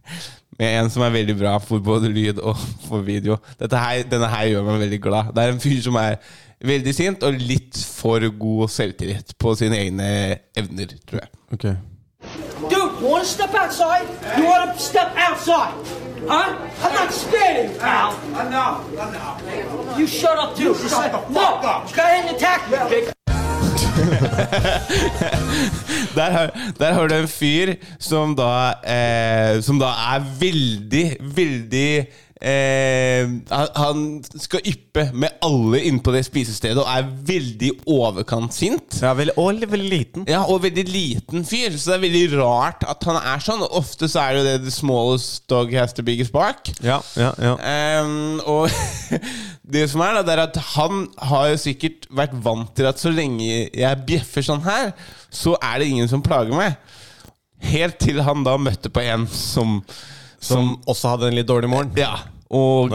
med en som er veldig bra for både lyd og for video. Dette her, denne her gjør meg veldig glad. Det er en fyr som er veldig sint og litt for god selvtillit på sine egne evner, tror jeg. Ok Dude, you want to step outside? You want to step outside? Huh? I'm not scared of you, pal. Enough, enough. You shut up, too. You shut the fuck up. Go ahead and attack me, pig. der, har, der har du en fyr som da eh, Som da er veldig, veldig eh, han- skal yppe med alle inne på det spisestedet og er veldig overkant sint. Ja, veldig, og veldig liten. Ja, og veldig liten fyr, så det er veldig rart at han er sånn. Ofte så er det jo det The smallest dog has the biggest bark. Ja, ja, ja. Ehm, og det som er da, det er at han har jo sikkert vært vant til at så lenge jeg bjeffer sånn her, så er det ingen som plager meg. Helt til han da møtte på en som Som også hadde en litt dårlig morgen. Ja. Og,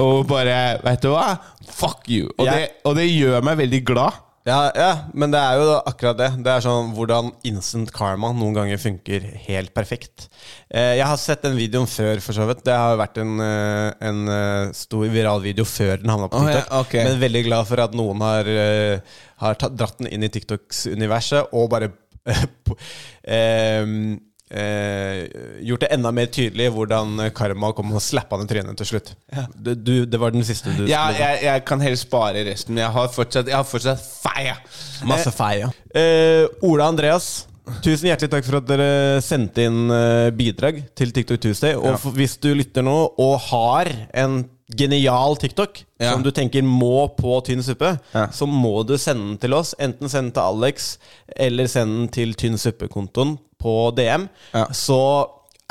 og bare Vet du hva? Fuck you. Og, yeah. det, og det gjør meg veldig glad. Ja, ja, men det er jo akkurat det. Det er sånn hvordan instant karma noen ganger funker helt perfekt. Eh, jeg har sett den videoen før, for så vidt. Det har vært en, eh, en eh, stor viral video før den havna på Å, ja, TikTok. Men veldig glad for at noen har, har tatt, dratt den inn i TikToks universet og bare eh, eh, gjort det enda mer tydelig hvordan karma kom og slappa ned trynet til slutt. Du, du, det var den siste du Ja, jeg, jeg kan heller spare resten, men jeg har fortsatt, jeg har fortsatt feia. Masse feie. Eh, Eh, Ola Andreas, tusen hjertelig takk for at dere sendte inn eh, bidrag til TikTok Tuesday. Og Ja. hvis du lytter nå og har en genial TikTok Ja. som du tenker må på tynn suppe, Ja. så må du sende den til oss. Enten send den til Alex, eller send den til Tynn suppe-kontoen på DM. Ja. Så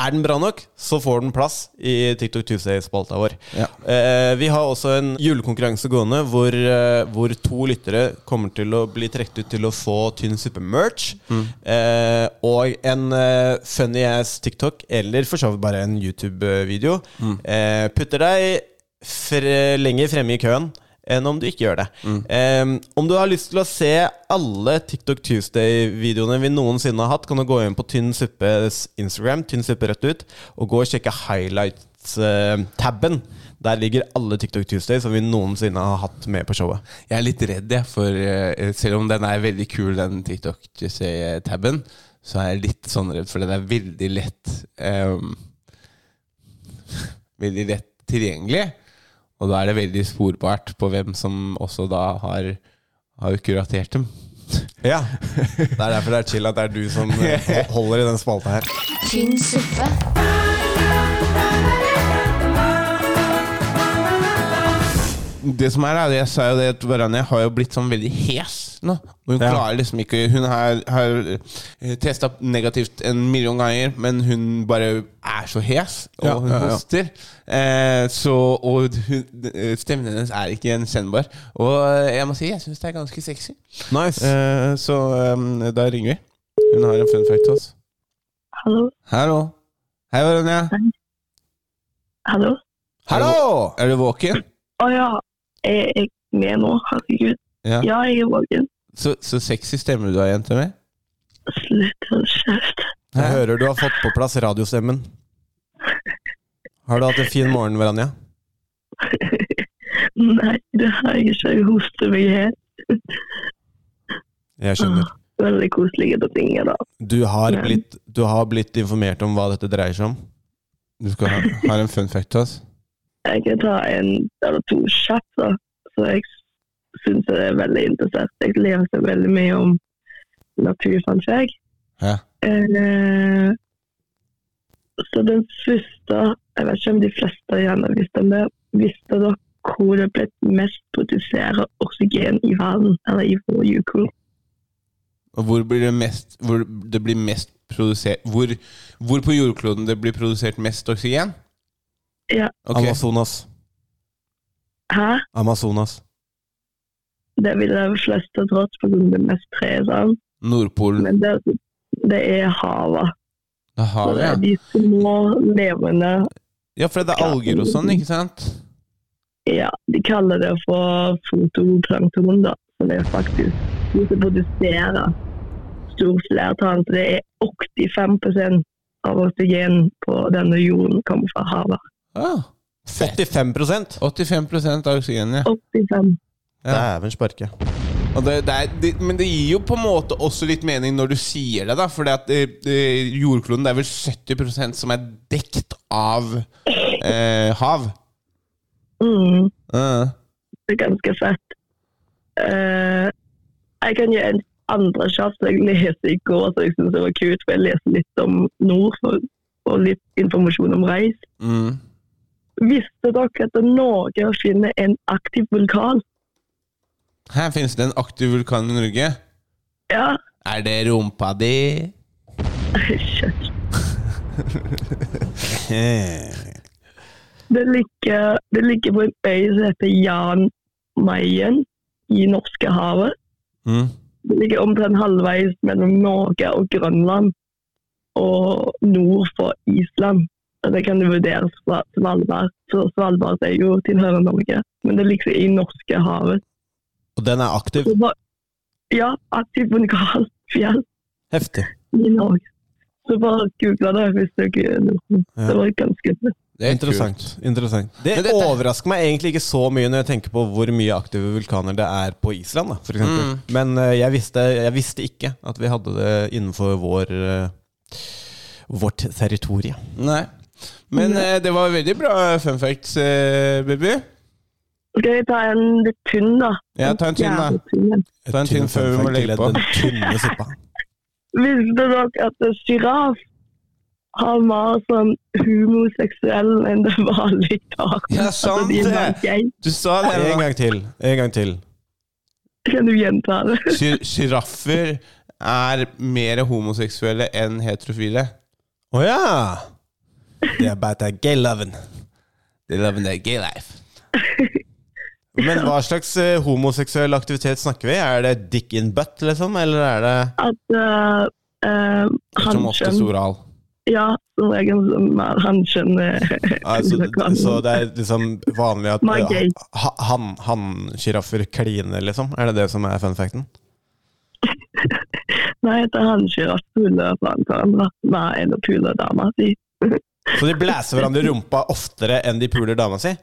er den bra nok, så får den plass i TikTok Tuesday-spalta vår. Eh, vi har også en julekonkurranse gående hvor, eh, hvor to lyttere kommer til å bli trukket ut til å få Tynn suppe-merch. Eh, og en eh, funny ass TikTok, eller for så vidt bare en YouTube-video, eh, putter deg fre lenger fremme i køen enn om du ikke gjør det. Eh, om du har lyst til å se alle TikTok Tuesday-videoene vi noensinne har hatt, kan du gå inn på Tynn Suppes Instagram, Tynn Suppe rett ut, og gå og sjekke highlights-tabben. Der ligger alle TikTok Tuesday som vi noensinne har hatt med på showet. Jeg er litt redd, jeg, for eh, selv om den er veldig kul, den TikTok tabben så er jeg litt sånn redd, for den er veldig lett um, Veldig lett tilgjengelig. Og da er det veldig sporbart på hvem som også da har, har kuratert dem. Ja. Det er derfor det er chill at det er du som eh, holder i den spalta her. Tynn suppe. Det som er, er jeg sa jo det at Varanja har jo blitt sånn veldig hes nå. da hun Ja. klarer liksom ikke Hun har, har testa negativt en million ganger, men hun bare er så hes, og Ja, hun ja, ja. hoster. Eh, så, og hun, stemmen hennes er ikke gjenkjennbar. Og jeg må si, jeg syns det er ganske sexy. Nice. Eh, så um, da ringer vi. Hun har en fun fact til oss. Hallo. Hallo. Hei, Varonia Hallo? Hallo! Er du våken? Å ja. Jeg Er med nå? Herregud. Ja. Ja, jeg er våken. Så, så sexy stemme du har, jente mi. Slutt å kjefte. Jeg hører du har fått på plass radiostemmen. Har du hatt en fin morgen, Veranja? Nei, det har jeg ikke. Jeg hoster meg helt. Jeg skjønner. Veldig koselig å ringe, da. Du har, blitt, du har blitt informert om hva dette dreier seg om? Du skal ha, har en fun fact til oss? Jeg kan ta en eller to kjapt, da. Så jeg syns jeg er veldig interessert. Jeg leser veldig mye om naturfant jeg. Ja. Eh, så den første Jeg vet ikke om de fleste gjerne visste om det. Visste dere hvor det ble mest produsert oksygen i verden, eller i vår jordklode? Og hvor blir det mest Hvor det blir mest produsert Hvor, hvor på jordkloden det blir produsert mest oksygen? Ja. Okay. Amazonas. Hæ? Amazonas. Det vil de fleste trodd på grunn av det mest tre, sånn. Nordpolen. Men det, det er havet. Det er havet, det ja. er de små levende Ja, for det er alger og sånn, ikke sant? Ja, de kaller det for fotoplankton, da. Så det er faktisk de som produserer stort flertall. Så det er 85% av oksygen på denne jorden kommer fra havet. Ah, 85% 85 av oksygenet? ja. 85. Dæven sparke. Og det, det er, det, men det gir jo på en måte også litt mening når du sier det, da. For eh, eh, jordkloden det er vel 70% som er dekt av eh, hav. Mm, Uh. det er ganske fett. Uh, jeg kan gi en andre kjapt jeg leste i går, så jeg syntes det var kult. For jeg leste litt om nord for, og litt informasjon om reis. Mm. Visste dere at Norge finner finne en aktiv vulkan? Her finnes det en aktiv vulkan i Norge. Ja. Er det rumpa di? Kjøtt. Det ligger, det ligger på en øy som heter Jan Mayen i Norskehavet. Mm. Det ligger omtrent halvveis mellom Norge og Grønland og nord for Island. Det kan du vurdere fra Svalbard. Så Svalbard er jo tilhører Norge, men det ligger i Norskehavet. Og den er aktiv? Ja, aktiv vulkanfjell Heftig. i Norge. Så bare google det hvis dere noe. Det var ganske fett. Interessant. interessant. Det dette- overrasker meg egentlig ikke så mye når jeg tenker på hvor mye aktive vulkaner det er på Island. Da, for. Mm. Men eh, jeg visste, jeg visste ikke at vi hadde det innenfor vår, eh, vårt territorium. Nei. Men eh, det var veldig bra fun facts, baby. Skal jeg ta en litt tynn, da? Ja, ta en tynn, da. Ta en tynn før vi må legge på. Tynne suppa. Visste dere at en sjiraff har mer sånn homoseksuell enn det vanlige har? Ja, Altså, sant er det. Du sa det. En gang til. En gang til. Kan du gjenta det? Sjiraffer er mer homoseksuelle enn heterofile. Å ja! Det er bare det gay loven. Loven, det er gay life. Men hva slags eh, homoseksuell aktivitet snakker vi? Er det dick in butt, liksom? Eller er det At uh, uh, Som oftest oral. Ja, som regel som er hannkjønn. eh, altså, Så det er liksom vanlig at uh, hannsjiraffer han- kliner, liksom? Er det det som er fun facten? Nei, det er hannsjiraff puler hverandre. Nei, enn puler pule dama si. Så de blæser hverandre i rumpa oftere enn de puler dama si?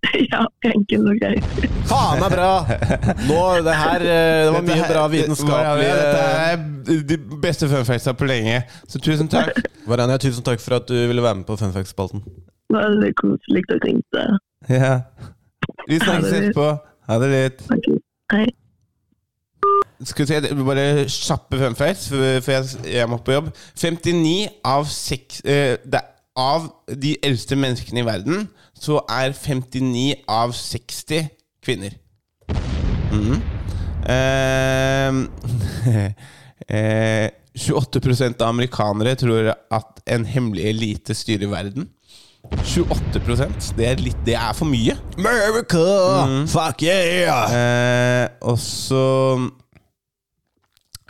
ja, enkelt og greit. Faen er bra! Nå, det her eh, Det var mye bra vitenskapelig Dette er de beste funfacta på lenge, så tusen takk. Varania, tusen takk for at du ville være med på Fun Facts-spalten. Veldig koselig å ringte. Ja. Vi snakkes det etterpå. Ha det litt. Hei. Skal vi se, det bare kjappe fun facts før før jeg, jeg må på jobb. 59 av, 6 eh, det, er- av de eldste menneskene i verden, så er 59 av 60 kvinner. Mm. Eh, eh, 28 av amerikanere tror at en hemmelig elite styrer verden. 28% det er, litt, det er for mye. America! Fuck yeah! Eh, og så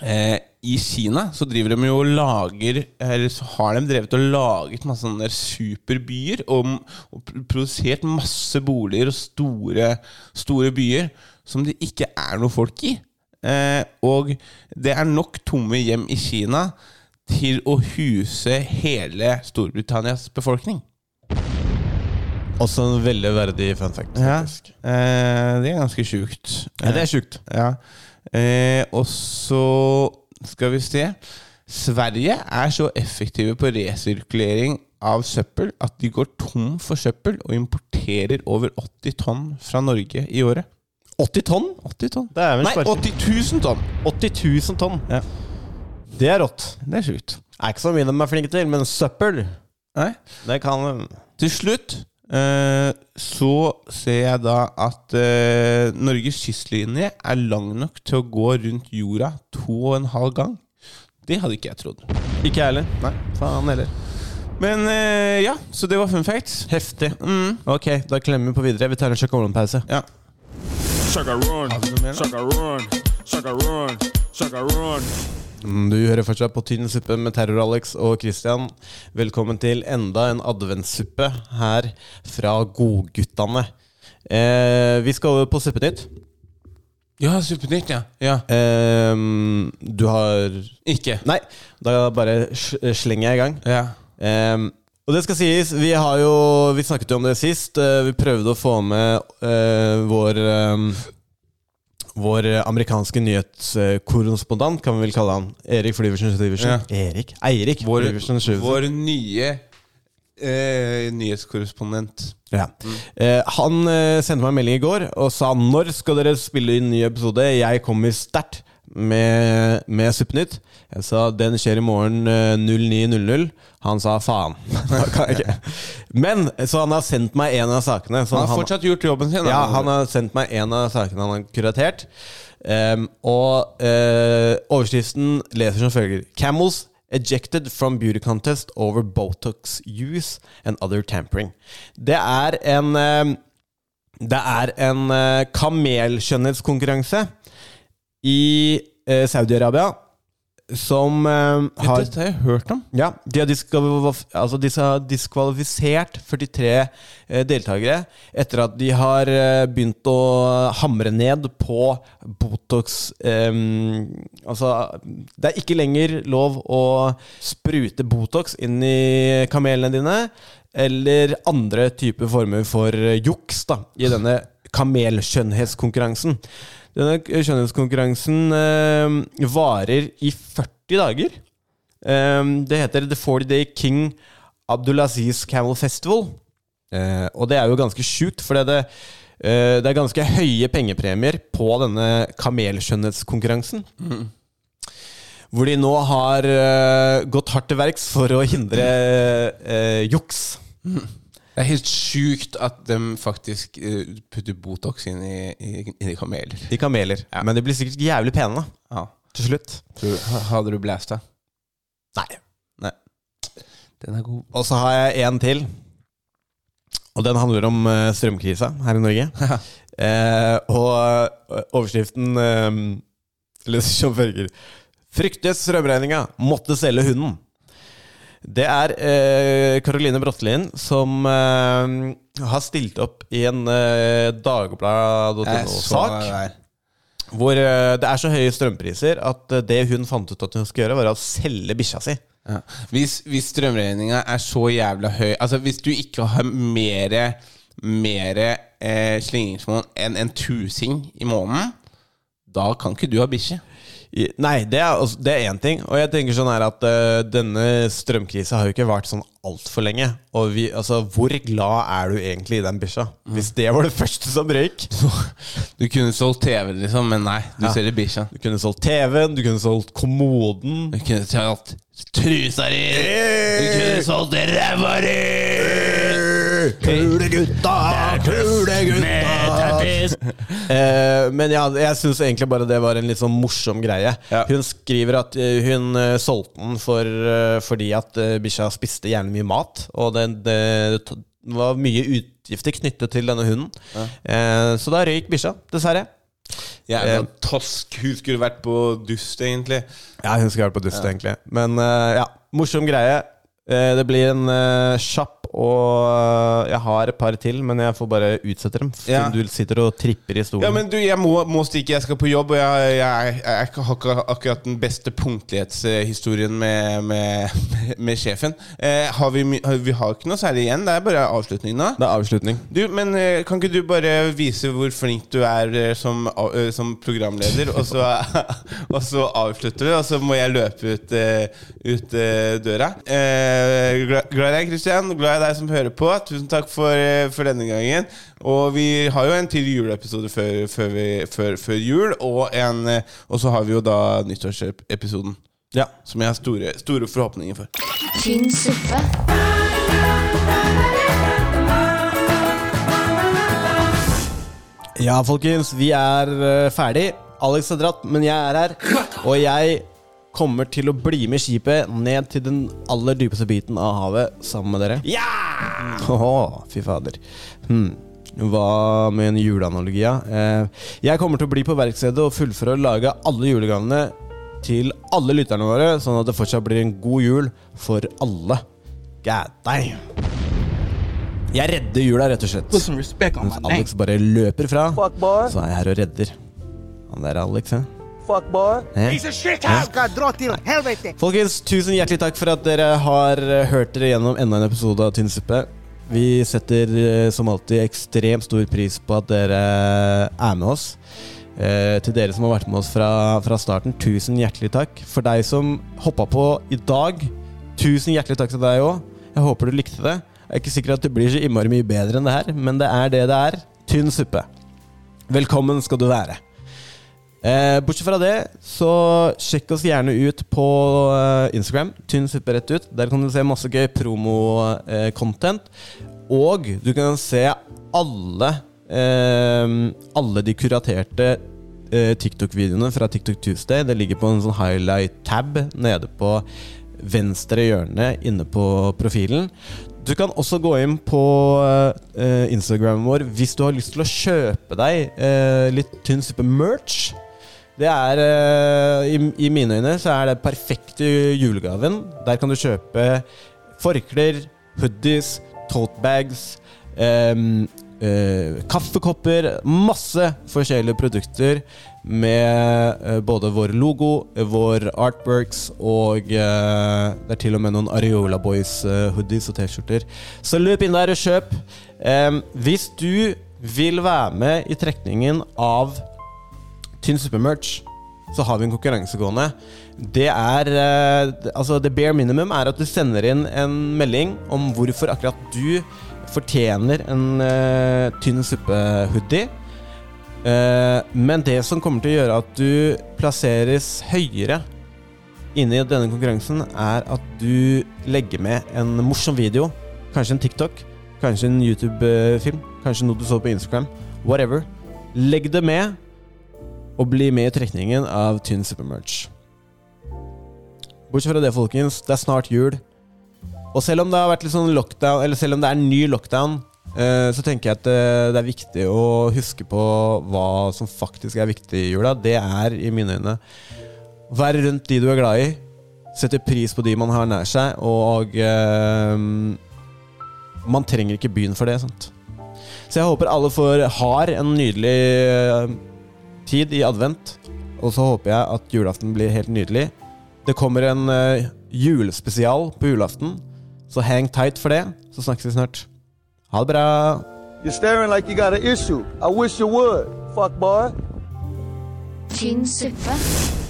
eh, I Kina så driver de jo og lager Eller så har de drevet og laget masse sånne superbyer. Og, og produsert masse boliger og store, store byer som det ikke er noe folk i. Eh, og det er nok tomme hjem i Kina til å huse hele Storbritannias befolkning. Også en veldig verdig fun fact. Ja, eh, det er ganske sjukt. Ja, det er sjukt. Ja. Eh, og så skal vi se Sverige er så effektive på resirkulering av søppel at de går tom for søppel og importerer over 80 tonn fra Norge i året. 80 tonn? 80 tonn. Det er Nei, spark- 80 000 tonn! 80 000 tonn. Ja. Det er rått. Det er sjukt. Er ikke så mye de er flinke til, men søppel, Nei. det kan. Til slutt så ser jeg da at eh, Norges kystlinje er lang nok til å gå rundt jorda to og en halv gang. Det hadde ikke jeg trodd. Ikke jeg heller. Nei. Faen heller. Men eh, ja, så det var fun facts. Heftig. Mm. Ok, da klemmer vi på videre. Vi tar en sjokoladepause. Ja. Chagarun, chagarun, chagarun, chagarun. Mm, Du hører fortsatt på Tynn suppe med Terror-Alex og Christian. Velkommen til enda en adventssuppe her fra Godguttene. Eh, vi skal over på Suppenytt. Ja, Suppenytt, ja. ja. Eh, du har Ikke. Nei, da bare slenger jeg i gang. Ja. Eh, og det skal sies, vi har jo Vi snakket jo om det sist. Eh, vi prøvde å få med eh, vår eh, vår amerikanske nyhetskorrespondent, kan vi vel kalle han. Erik Flyversen Syversen. Ja. Erik? Eirik Vår, Flyversen Syversen. vår nye eh, nyhetskorrespondent. Ja. Eh, han eh, sendte meg en melding i går og sa når skal dere spille inn ny episode. Jeg kommer sterkt med, med Suppenytt. Jeg sa den skjer i morgen eh, 09.00. Han sa faen. Men Så han har sendt meg en av sakene. så Han har fortsatt gjort jobben sin. Ja, han har sendt meg en av sakene han har kuratert. Um, og uh, overskriften leser som følger Camels ejected from beauty contest over Botox use and other tampering. Det er en eh, Det er en eh, kamelskjønnhetskonkurranse i eh, Saudi-Arabia som eh, har Dette har jeg hørt om. ja, de har diskvalif altså de har diskvalifisert 43 eh, deltakere etter at de har eh, begynt å hamre ned på Botox eh, Altså, det er ikke lenger lov å sprute Botox inn i kamelene dine, eller andre typer former for juks da, i denne kamelskjønnhetskonkurransen. Denne skjønnhetskonkurransen eh, varer i 40 dager. Eh, det heter The 40 Day King Abdulaziz Camel Festival. Eh, og det er jo ganske sjukt, for det, eh, det er ganske høye pengepremier på denne kamelskjønnhetskonkurransen. Hvor de nå har eh, gått hardt til verks for å hindre juks. juks. Det er helt sjukt at de faktisk eh, putter Botox inn i, i, i kameler. I kameler. Men de blir sikkert jævlig pene, da. Ja. Til slutt. Tror, hadde du blæsta? Nei. Nei. Den er god. Og så har jeg en til. Og den handler om eh, strømkrisa her i Norge. eh, og eh, overskriften eh, lyder som følger Fryktes strømregninga, måtte selge hunden. Det er eh, Karoline Brottelin som eh, har stilt opp i en eh, Dagbladet.no-sak. Hvor eh, det er så høye strømpriser at eh, det hun fant ut at hun skulle gjøre, var å selge bikkja si. Ja. Hvis, hvis strømregninga er så jævla høy Altså Hvis du ikke har mer, Mere eh, slingringsmonn enn en tusing i måneden, da kan ikke du ha bikkje. Nei, det er, altså- det er én ting. Og jeg tenker sånn her at uh, denne strømkrisa har jo ikke vart sånn altfor lenge. Og vi, altså, hvor glad er du egentlig i den bikkja? Hvis det var det første som røyk. Du kunne solgt TV, liksom, men nei. Du Ja. selger bikkja. Du kunne solgt TV-en, du kunne solgt kommoden. Du kunne solgt trusa di! Du kunne solgt ræva di! Kulegutta, kulegutta! Eh, men ja, jeg syns egentlig bare det var en litt sånn morsom greie. Hun skriver at eh, hun eh, solgte den for, eh, fordi at bikkja spiste gjerne mye mat. Og det, det, var mye utgifter knyttet til denne hunden. Eh, så da røyk bikkja, dessverre. Jævla tosk. Hun skulle vært på dust, egentlig. Ja, hun skulle vært på dust, egentlig. Men uh, ja, morsom greie. Eh, det blir en uh, kjapp, og eh, jeg har et par til, men jeg får bare utsette dem. Ja. Du sitter og tripper i stolen. Ja, men du, jeg må, må stikke. Jeg skal på jobb, og jeg, jeg, jeg, jeg har ikke akkurat den beste punktlighetshistorien med, med, med sjefen. Eh, har vi, vi har ikke noe særlig igjen. Det er bare avslutning nå. Det er avslutning. Du, men eh, Kan ikke du bare vise hvor flink du er eh, som, eh, som programleder, og så, og så avslutter du, og så må jeg løpe ut, eh, ut eh, døra? Eh, glad glad i deg, Christian. Glad i deg som hører på. Tusen takk for, eh, for denne gangen. Og vi har jo en til juleepisode før, før, vi, før, før jul, og, en, eh, og så har vi jo da nyttårsepisoden. Ja. Som jeg har store, store forhåpninger for. Tynn suppe. Ja, folkens, vi er eh, ferdig. Alex har dratt, men jeg er her. Og jeg kommer til å bli med skipet ned til den aller dypeste biten av havet sammen med dere. Ja! fy fader. Hmm. Hva med en juleanalogi? Ja? Eh, jeg kommer til å bli på verkstedet og fullføre å lage alle julegavene til alle lytterne våre, sånn at det fortsatt blir en god jul for alle. God damn. Jeg redder jula, rett og slett. Put some respect on Mens. Alex bare løper fra, så er jeg her og redder. Han der er Alex, hæ? Fuck, boy. Hæ? Piece of shit! Skal dra til helvete! Folkens, tusen hjertelig takk for at dere har eh, hørt dere gjennom enda en episode av Tynn suppe. Vi setter eh, som alltid ekstremt stor pris på at dere er med oss. Eh, til dere som har vært med oss fra, fra starten, tusen hjertelig takk. For deg som hoppa på i dag, tusen hjertelig takk til deg òg. Jeg håper du likte det. Jeg er ikke sikker at det blir så innmari mye bedre enn det her, men det er det det er. Tynn suppe. Velkommen skal du være. Eh, bortsett fra det, så sjekk oss gjerne ut på eh, Instagram. Tynn suppe rett ut. Der kan du se masse gøy promo-content. og du kan se alle eh, Alle de kuraterte eh, TikTok-videoene fra TikTok Tuesday. Det ligger på en sånn highlight-tab nede på venstre hjørne inne på profilen. Du kan også gå inn på eh, Instagramen vår hvis du har lyst til å kjøpe deg eh, litt tynn suppe merch. Det er eh, i, I mine øyne så er det perfekte julegaven. Der kan du kjøpe forklær, hoodies, totebags, um, kaffekopper Masse forskjellige produkter med uh, både vår logo, eh, vår artworks og uh, det er til og med noen Areola Boys eh, hoodies og T-skjorter. Så løp inn der og kjøp. Um, hvis du vil være med i trekningen av Tynn suppe-merch, så har vi en konkurranse gående. Det er eh, Altså, the bare minimum er at du sender inn en melding om hvorfor akkurat du fortjener en uh, tynn suppe-hoodie. Uh, men det som kommer til å gjøre at du plasseres høyere inne i denne konkurransen, er at du legger med en morsom video. Kanskje en TikTok, kanskje en YouTube-film, kanskje noe du så på Instagram. Whatever. Legg det med, og bli med i trekningen av Tynn Supermerch. Bortsett fra det, folkens, det er snart jul. Og selv om det har vært litt sånn lockdown, eller selv om det er en ny lockdown, eh, så tenker jeg at eh, det er viktig å huske på hva som faktisk er viktig i jula. Det er i mine øyne være rundt de du er glad i, sette pris på de man har nær seg, og eh, man trenger ikke byen for det. Sant? Så jeg håper alle får, har en nydelig eh, tid i advent. Og så håper jeg at julaften blir helt nydelig. Det kommer en uh, julespesial på julaften, så hang tight for det. Så snakkes vi snart. Ha det bra. You're staring like you got an issue. I wish you would, fuck boy. Tynn suppe.